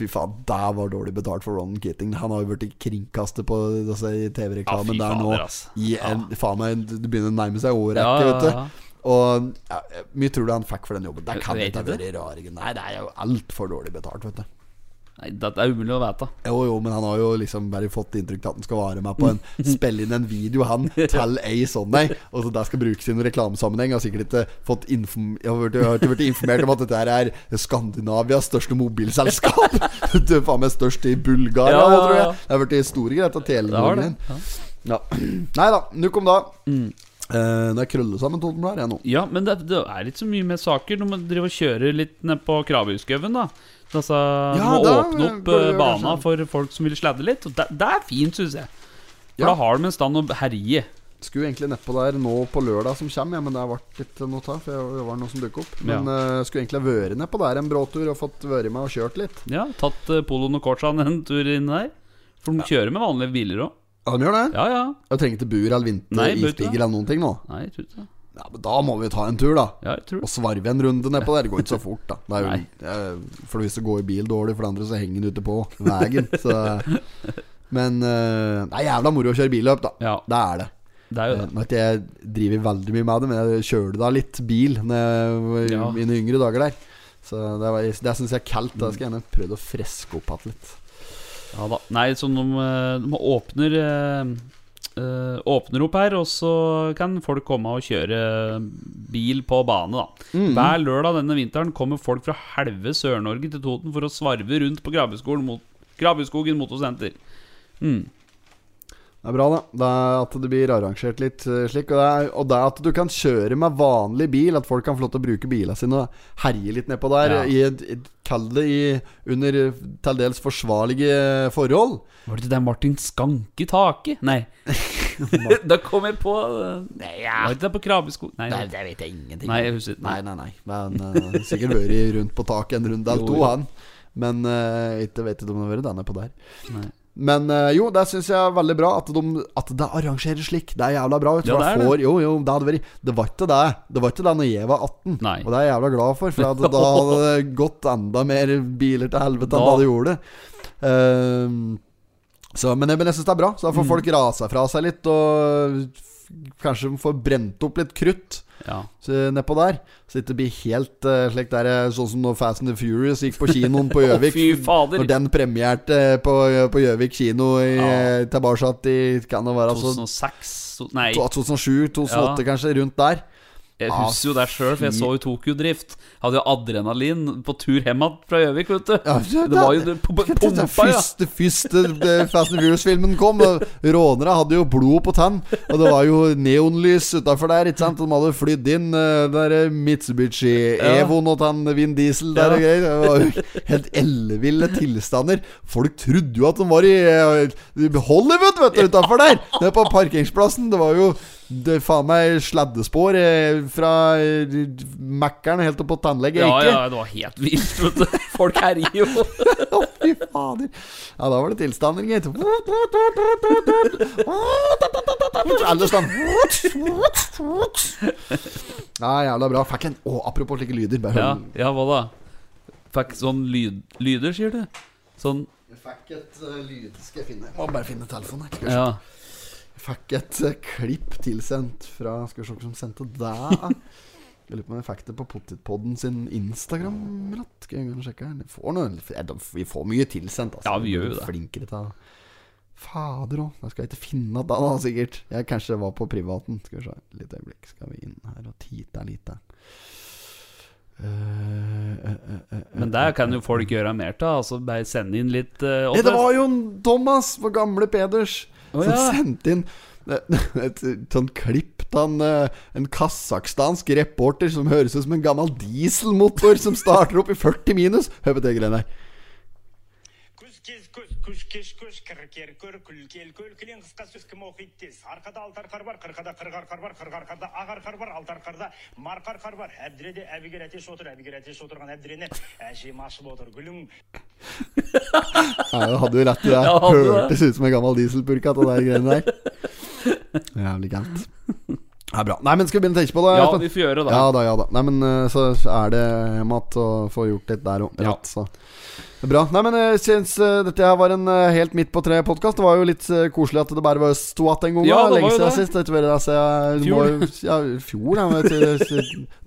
Fy faen, det var dårlig betalt for Ronan Keating. Han har jo blitt kringkastet på altså, TV-reklamen Ja, der nå. I en, faen meg, Det begynner å nærme seg året, ja, vet du. Og ja, mye tror du han fikk for den jobben? Det kan ikke ha du vært rare Nei, det er jo altfor dårlig betalt, vet du. Nei, det er umulig å vite. Jo, jo, men han har jo liksom bare fått inntrykk av at han skal være med på en Spille inn en video, han, til ei sånn ei. Og så det skal brukes i noen reklamesammenheng. Har sikkert ikke fått inform Jeg har vært- blitt informert om at dette her er Skandinavias største mobilselskap. Det er faen meg størst i Bulgaria, Ja, ja, tror jeg. ja. Det har blitt store greier til Det har det. Telenor. Ja. Ja. Nei da, nukk om da. Eh, det er krølle sammen Totenblad, jeg nå. Ja, men det, det er ikke så mye med saker. Når må driver og kjøre litt ned på Krabbehusskauen, da. Altså, du må da åpne opp du eh, bana for folk som vil sladde litt. Og det, det er fint, syns jeg. For Ja. da har de en stand å herje. Skulle egentlig nedpå der nå på lørdag som kommer, ja, men det ble litt noe av. For det var noe som dukket opp. Men eh, skulle egentlig vært nedpå der en bråtur og fått vært med og kjørt litt. Ja, Tatt uh, poloen og kortsaen en tur inn der. For de kjører med vanlige biler òg. Ja, de gjør det? Ja, ja. Jeg trenger ikke bur eller vinter, Nei, ikke eller noen ting nå. Nei, jeg tror ikke det. Ja, men Da må vi ta en tur, da. Ja, jeg tror Og svarve en runde nedpå der. Det går ikke så fort, da. Det er jo, eh, for hvis det går i bil dårlig, for det andre så henger den ute på veien. Så. Men eh, det er jævla moro å kjøre billøp, da. Ja, Det er det. det er jo Eh, det. Nå jeg driver veldig mye med det, men jeg kjørte da litt bil Når jeg i Ja. mine yngre dager der. Så det, var- det syns jeg er kaldt. Da skal jeg gjerne prøve å freske opp igjen litt. Ja da. Nei, sånn de, eh, de åpner eh, eh, Åpner opp her, og så kan folk komme og kjøre bil på bane, da. Mm. Hver lørdag denne vinteren kommer folk fra halve Sør-Norge til Toten for å svarve rundt på Krabbeskogen mot Krabbeskogen motorsenter. Mm. Det er bra, da. det er at det blir arrangert litt eh, slik. Og det, er, og det er at du kan kjøre med vanlig bil. At folk kan få lov til å bruke bilene sine og herje litt nedpå der. Ja. I Kall det i, under til dels forsvarlige forhold. Var det ikke det Martin Skanke taket? Nei. da kom jeg på eh, Var det ikke det på Krabbesko? Nei, Nei, det vet jeg ingenting Nei, jeg husker. Nei, nei, nei. Men uh, sikkert vært rundt på taket en runde eller to, han. Men uh, ikke vet ikke om det har vært denne på der. Nei. Men eh, jo, det syns jeg er veldig bra at, de, at det arrangeres slik. Det er jævla bra. Ja, det er får, det. jo, jo, det vært Det var ikke det Det var ikke det når jeg var 18. Nei. Og det er jeg jævla glad for, for da hadde det gått enda mer biler til helvete enn Da- det gjorde. Uh, så, men jeg, men jeg syns det er bra. Så da Mm. får folk rasa fra seg litt, og kanskje de får brent opp litt krutt. Ja. Nedpå der Så det blir helt uh, slik der eh, Sånn som når Fast and the Furious gikk på kinoen på Gjøvik. oh. Når den premierte eh, på, på Gjøvik kino i, Ja. tilbake i Kan det være altså 2006 to- Nei. 2007-2008, Ja. kanskje, rundt der. Jeg husker jo det sjøl, for jeg så jo Tokyo Drift. Hadde jo adrenalin på tur hjem fra Gjøvik, vet du. Ja, det var jo det pumpa, ja. første, første eh, Fast and Furious-filmen kom, og rånere hadde jo blod på tann. Og det var jo neonlys utafor der, ikke sant? De hadde flydd inn uh, der eh, Mitsubishi Evoen og tann Vin Diesel der og greier. Det var jo helt elleville tilstander. Folk trodde jo at de var i eh, Hollywood, vet du, utafor der. Nede på parkeringsplassen. Det var jo det faen meg sladdespor eh, fra eh, Mækkern helt opp på tannlege. Ja, ja, det var helt vilt, vet du. Folk herjer jo. Å, fy fader. Ja, da var det tilstander, gitt. Alle sånn Ja, jævla bra. Fikk en Å, apropos slike lyder. Bare Ja, ja, hva da? Fikk sånn lyd, lyder, sier du? Sånn Jeg fikk et uh, lyd Skal jeg finne Må bare finne telefonen her. Ja. Jeg fikk et eh, klipp tilsendt fra Skal vi se hvem som sendte det. Jeg lurer på om jeg fikk det på Pottitpodden sin Instagram-ratt. Skal jeg sjekke her? Vi får, noe, vi får mye tilsendt. Altså. Ja, vi gjør jo det. Flinkere til Fader òg. Da skal jeg ikke finne det, da, sikkert. Jeg kanskje var på privaten. Skal vi se. Litt øyeblikk. Skal vi inn her og tite litt. eh, Men der kan jo folk gjøre mer til. Altså bare sende inn litt uh, Nei, det var jo Thomas, vår gamle Peders, Som ja. sendte inn et sånn klipp av en, eh, en kasakhstansk reporter som høres ut som en gammel dieselmotor som starter opp i 40 minus. Hør på det greiene der. Ja, hadde jo rett i det. Det. Hørtes ut som en gammel dieselpurk av de greiene der. Jævlig galt. Ja, bra. Nei, men skal vi begynne å tenke på det? Ja, vi får gjøre det. Ja da, ja da. Nei, men eh, så er det mat å få gjort litt der òg. Ja. Så. Det er Bra. Nei, men jeg syns eh, dette her var en eh, helt midt på tre-podkast. Det var jo litt eh, koselig at det bare var sto igjen en gang. Ja, det Lenge var siden det. sist. Det tror jeg Fjor. må Ja, fjor, ja. vet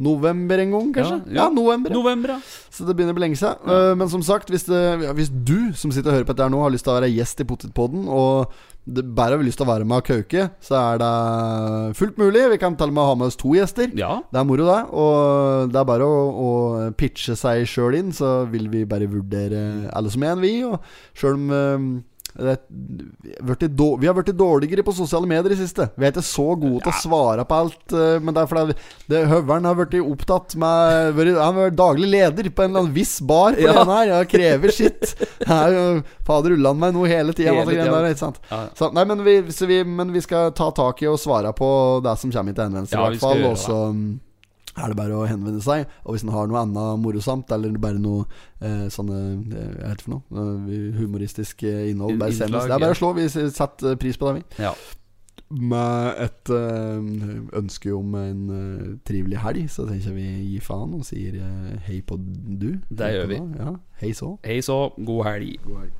november en gang, kanskje? Ja, Ja, ja. november. November, ja. Så det begynner å bli lenge siden. Eh, men som sagt, hvis, det, ja, hvis du som sitter og hører på dette her nå, har lyst til å være gjest i Potetpodden, og det bare har lyst til å være med og kauke, så er det fullt mulig. Vi kan til og med ha med oss to gjester. Ja. Det er moro, det. Og det er bare å, å pitche seg sjøl inn, så vil vi bare vurdere alle som en, vi. Og sjøl om eh, vi har blitt dårligere på sosiale medier i siste. Vi er ikke så gode til å svare på alt. eh, Men det er fordi det, Høveren har blitt opptatt med Han har vært daglig leder på en eller annen viss bar på Ja. den her. Jeg krever sitt. Er Fader ullan meg noe hele tida. Ja. Men vi, men vi skal ta tak i og svare på det som kommer til henvendelse, i hvert fall. Og så mm, er det bare å henvende seg. Og hvis en har noe annet morosamt, eller bare noe eh, sånne eh, Jeg vet ikke for noe eh, humoristisk eh, innhold, bare send oss. Det er bare å slå. Vi setter pris på det, vi. ja. Med et eh, ønske om en eh, trivelig helg, så tenker jeg vi gir faen og sier eh, hei på du. Det Hei gjør vi. da. Ja, hei så. Hei så, god helg. God helg.